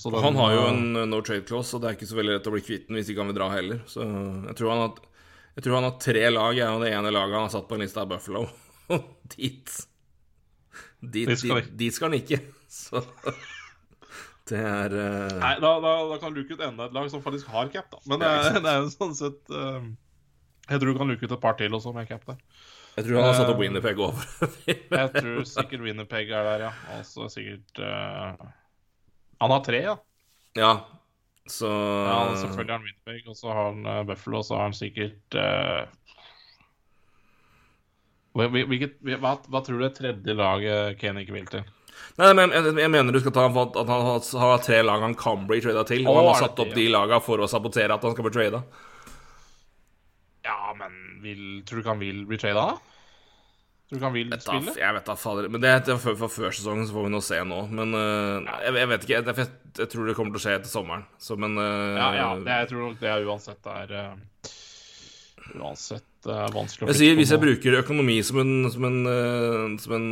Speaker 2: så den-
Speaker 1: Han har jo en uh, no trade clause, og det er ikke så veldig lett å bli kvitt den hvis ikke han vil dra heller. Så jeg tror han har, jeg tror han har tre lag, og det ene laget han har satt på en liste, er Buffalo. <laughs> Dit dit,
Speaker 2: dit,
Speaker 1: dit skal han ikke. <laughs> Så det er uh,
Speaker 2: Nei, da, da, da kan luke ut enda et lag som faktisk har cap, da. Men det er, <laughs> det er jo sånn sett uh, Jeg tror du kan luke ut et par til også med cap der.
Speaker 1: Jeg tror han har satt opp
Speaker 2: eh,
Speaker 1: Winnerpeg over. <laughs>
Speaker 2: Jeg tror sikkert Winnerpeg er der, ja. Altså sikkert uh... Han har tre, ja.
Speaker 1: Ja, så
Speaker 2: ja han, selvfølgelig har han Winnerpeg, og så har han uh, Buffalo, og så har han sikkert uh... Hvilket, hva, hva, tror du det tredje laget Kane ikke vil til?
Speaker 1: Nei, men jeg, jeg, mener du skal ta at han har, tre lag han kan bli trada til, og han har satt opp de laga for å sabotere at han skal bli trada.
Speaker 2: Ja, men vil, tror du ikke han vil bli trada, da? Tror du ikke han vil
Speaker 1: vet
Speaker 2: spille?
Speaker 1: Da, jeg vet da, fader. Men det er for før sesongen, så får vi nå se nå. Men uh, jeg, jeg, vet ikke. Jeg, jeg, tror det kommer til å skje etter sommeren. Så, men uh,
Speaker 2: Ja, ja det, jeg tror nok det er uansett er uh, Uansett vanskelig
Speaker 1: å Jeg sier hvis jeg bruker økonomi som en, som en, som en,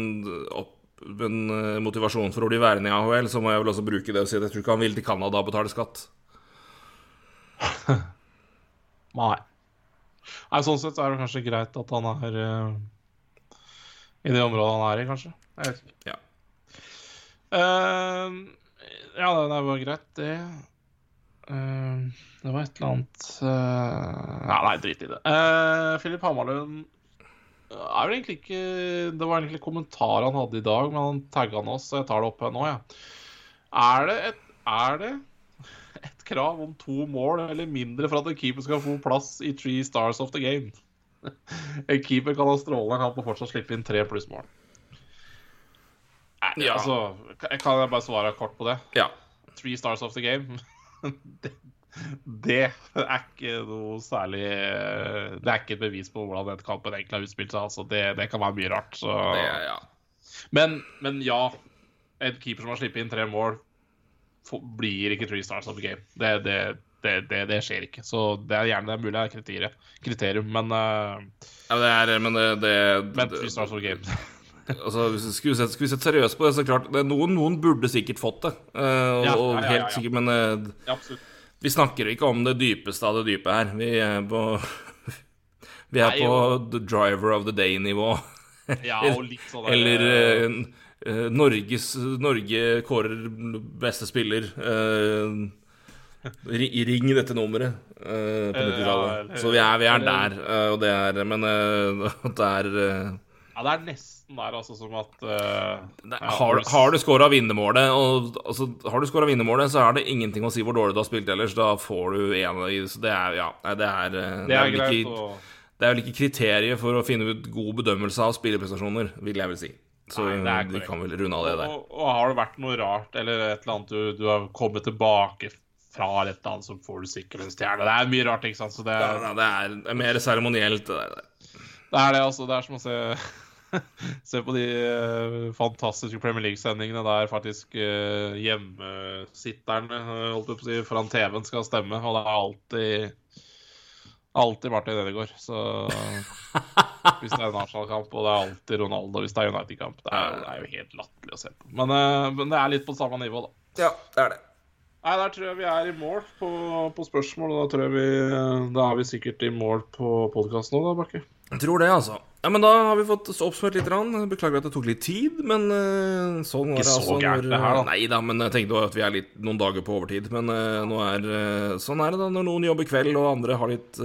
Speaker 1: opp, en motivasjon for å bli værende i AHL, så må jeg vel også bruke det og si at jeg tror ikke han vil til Canada og betale skatt. <laughs>
Speaker 2: Nei. Nei, Sånn sett så er det kanskje greit at han er uh, i det området han er i, kanskje. Jeg vet ikke.
Speaker 1: Ja,
Speaker 2: uh, ja det var greit, det. Uh, det var et eller annet Ja, nei, drit i det. Philip Hamarlund er det egentlig ikke Det var egentlig kommentar han hadde i dag, men han tagga oss, så jeg tar det opp her nå, ja. Er det et Er det <laughs> et krav om to mål eller mindre for at en keeper skal få plass i three stars of the game. <laughs> En keeper kan ha strålende kamp og fortsatt slippe inn tre plussmål. Ja. Altså, kan jeg bare svare kort på det?
Speaker 1: Ja.
Speaker 2: Three stars of the game. <laughs> det, det, er ikke noe særlig Det er ikke et bevis på hvordan den kampen egentlig har utspilt seg. Altså, det, det, kan være mye rart. Så.
Speaker 1: Det, ja.
Speaker 2: men, men ja, en keeper som har sluppet inn tre mål blir ikke three stars of the game. Det, det, det, det, skjer ikke. Så det er gjerne det er mulig det er kriterium, kriterium men uh,
Speaker 1: Ja, det er Men det, det
Speaker 2: Men three stars of the game. <laughs>
Speaker 1: altså, hvis vi skulle sett, skulle sett seriøst på det, så klart noen, noen, burde sikkert fått det. Uh, ja, og ja, ja, helt sikkert, men uh, vi snakker ikke om det dypeste av det dype her. Vi er på <laughs> Vi er Nei, på the driver of the day-nivå.
Speaker 2: ja, og <laughs> litt sånn
Speaker 1: Eller Uh, Norges, Norge kårer beste spiller. Uh, ring dette nummeret uh, på 90-tallet. Ja, så vi er, vi er der, og det er Men <laughs> det er
Speaker 2: Ja, det er nesten der, altså, som at
Speaker 1: ja, Har, har, du scora vinnermålet, og altså, har du scora vinnermålet, så er det ingenting å si hvor dårlig du har spilt ellers. Da får du én det er Ja, det er, det er,
Speaker 2: det er greit ikke,
Speaker 1: Det er vel ikke kriteriet for å finne ut god bedømmelse av spillerprestasjoner, vil jeg vel si. Så Nei, vi kan vel runde av det der.
Speaker 2: Og, og, har det vært noe rart, eller et eller annet du, du har kommet tilbake fra et eller annet, så får du sikkert en stjerne. Det er mye rart, ikke sant? Så det,
Speaker 1: er, ja, det er, det er mer seremonielt, det der.
Speaker 2: Det er det, altså. Det er som å se <laughs> Se på de uh, fantastiske Premier League-sendingene der faktisk uh, hjemmesitterne uh, holdt på å si, foran TV-en skal stemme, og det er alltid Alltid Martin Ødegaard. Så <laughs> hvis det er en Arsenal-kamp, og det er alltid Ronaldo hvis det er United-kamp. Det, det, er jo helt latterlig å se på. Men, men, det er litt på samme nivå, da.
Speaker 1: Ja, det er det.
Speaker 2: Nei, Der tror jeg vi er i mål på, på spørsmål. Og da tror jeg vi Da er vi sikkert i mål på podkasten òg, da, Bakke.
Speaker 1: Jeg tror det, altså. Ja, men Da har vi fått oppsummert litt. Beklager at det tok litt tid, men uh, sånn
Speaker 2: var det. Ikke så altså, gærent, det her, da.
Speaker 1: Nei da, men jeg tenkte at vi er litt, noen dager på overtid. Men uh, nå er, sånn er det da når noen jobber kveld, og andre har litt,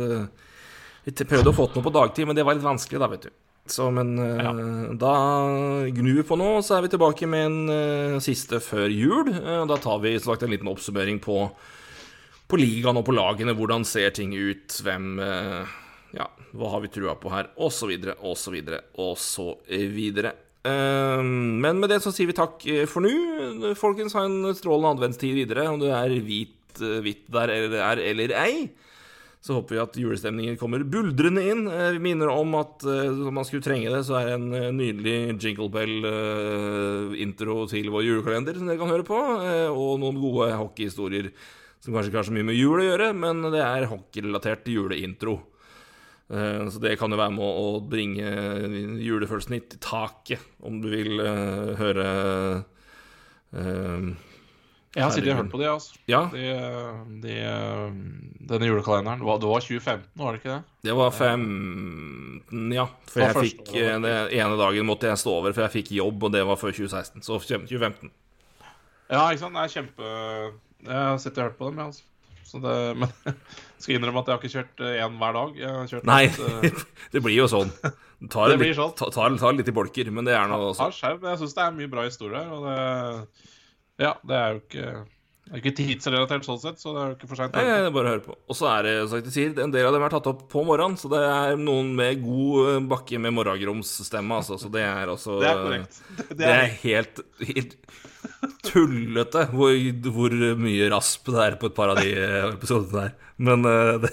Speaker 1: litt Prøvde å få til noe på dagtid, men det var litt vanskelig, da, vet du. Så, men ja. da gnur vi på nå, så er vi tilbake med en siste før jul. da tar vi sagt, en liten oppsummering på, på ligaen og på lagene. Hvordan ser ting ut? Hvem hva har vi trua på her? Og så videre, og så videre, og så videre. Ehm, men med det så sier vi takk eh, for nå. Folkens, ha en strålende adventstid videre. Om du er hvit, eh, hvitt der eller er eller ei, så håper vi at julestemningen kommer buldrende inn. Eh, vi minner om at om man skulle trenge det, så er det en nydelig Jingle Bell-intro til vår julekalender som dere kan høre på, og noen gode hockeyhistorier som kanskje ikke har så mye med jul å gjøre, men det er hockeyrelatert juleintro. Eh, så det kan jo være med å bringe julefølelsen litt i taket, om du vil uh, høre uh,
Speaker 2: Jeg har sittet og hørt på de, altså.
Speaker 1: Ja.
Speaker 2: De, de, denne julekalenderen. Det var, 2015, var det ikke det?
Speaker 1: Det var 15, ja. For jeg fikk Den ene dagen måtte jeg stå over, for jeg fikk jobb, og det var før 2016. Så 2015.
Speaker 2: Ja, ikke sant. Det er kjempe Jeg har sittet og hørt på dem, jeg, altså. Så det, men <laughs> skal innrømme at jeg har ikke kjørt én eh, hver dag.
Speaker 1: Nei,
Speaker 2: litt,
Speaker 1: uh... <laughs> det blir jo sånn. <laughs> Tar det, blir sånn. Tar, tar, tar litt i bolker, men det er nå
Speaker 2: også. Jeg syns det er mye bra historier. Og det, ja, det er jo ikke Det er ikke tidsrelatert sånn sett, så det er jo ikke for seint.
Speaker 1: Nei, det er bare å høre på. Og så er det, som jeg sier, en del av dem er tatt opp på morgenen, så det er noen med god eh, bakke med morgengromsstemme, altså. Så det er altså
Speaker 2: Det er korrekt. Det, <laughs>
Speaker 1: Det er helt, helt tullete hvor, hvor mye rasp det er på et par av de eh, episodene der. Men eh, <laughs> det,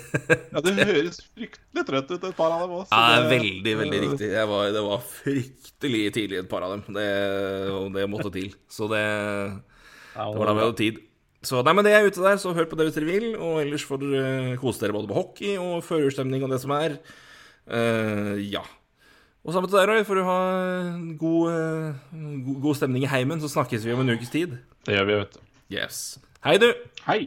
Speaker 2: ja, det høres fryktelig trøtt ut, et par av dem òg.
Speaker 1: ja, det veldig, veldig riktig. Var, det var fryktelig tidlig, et par av dem. Det, og det måtte til. Så det, det var da vi hadde tid. Så nei, men det er ute der, så hør på det hvis dere vil. Og ellers får dere kose dere både på hockey og førerstemning og det som er. Uh, ja. Og sammen til deg, Roy, får du ha god, eh, god, god stemning i heimen, så snakkes vi om en ukes tid.
Speaker 2: Det gjør vi, vet du.
Speaker 1: Yes. Hei, du!
Speaker 2: Hei!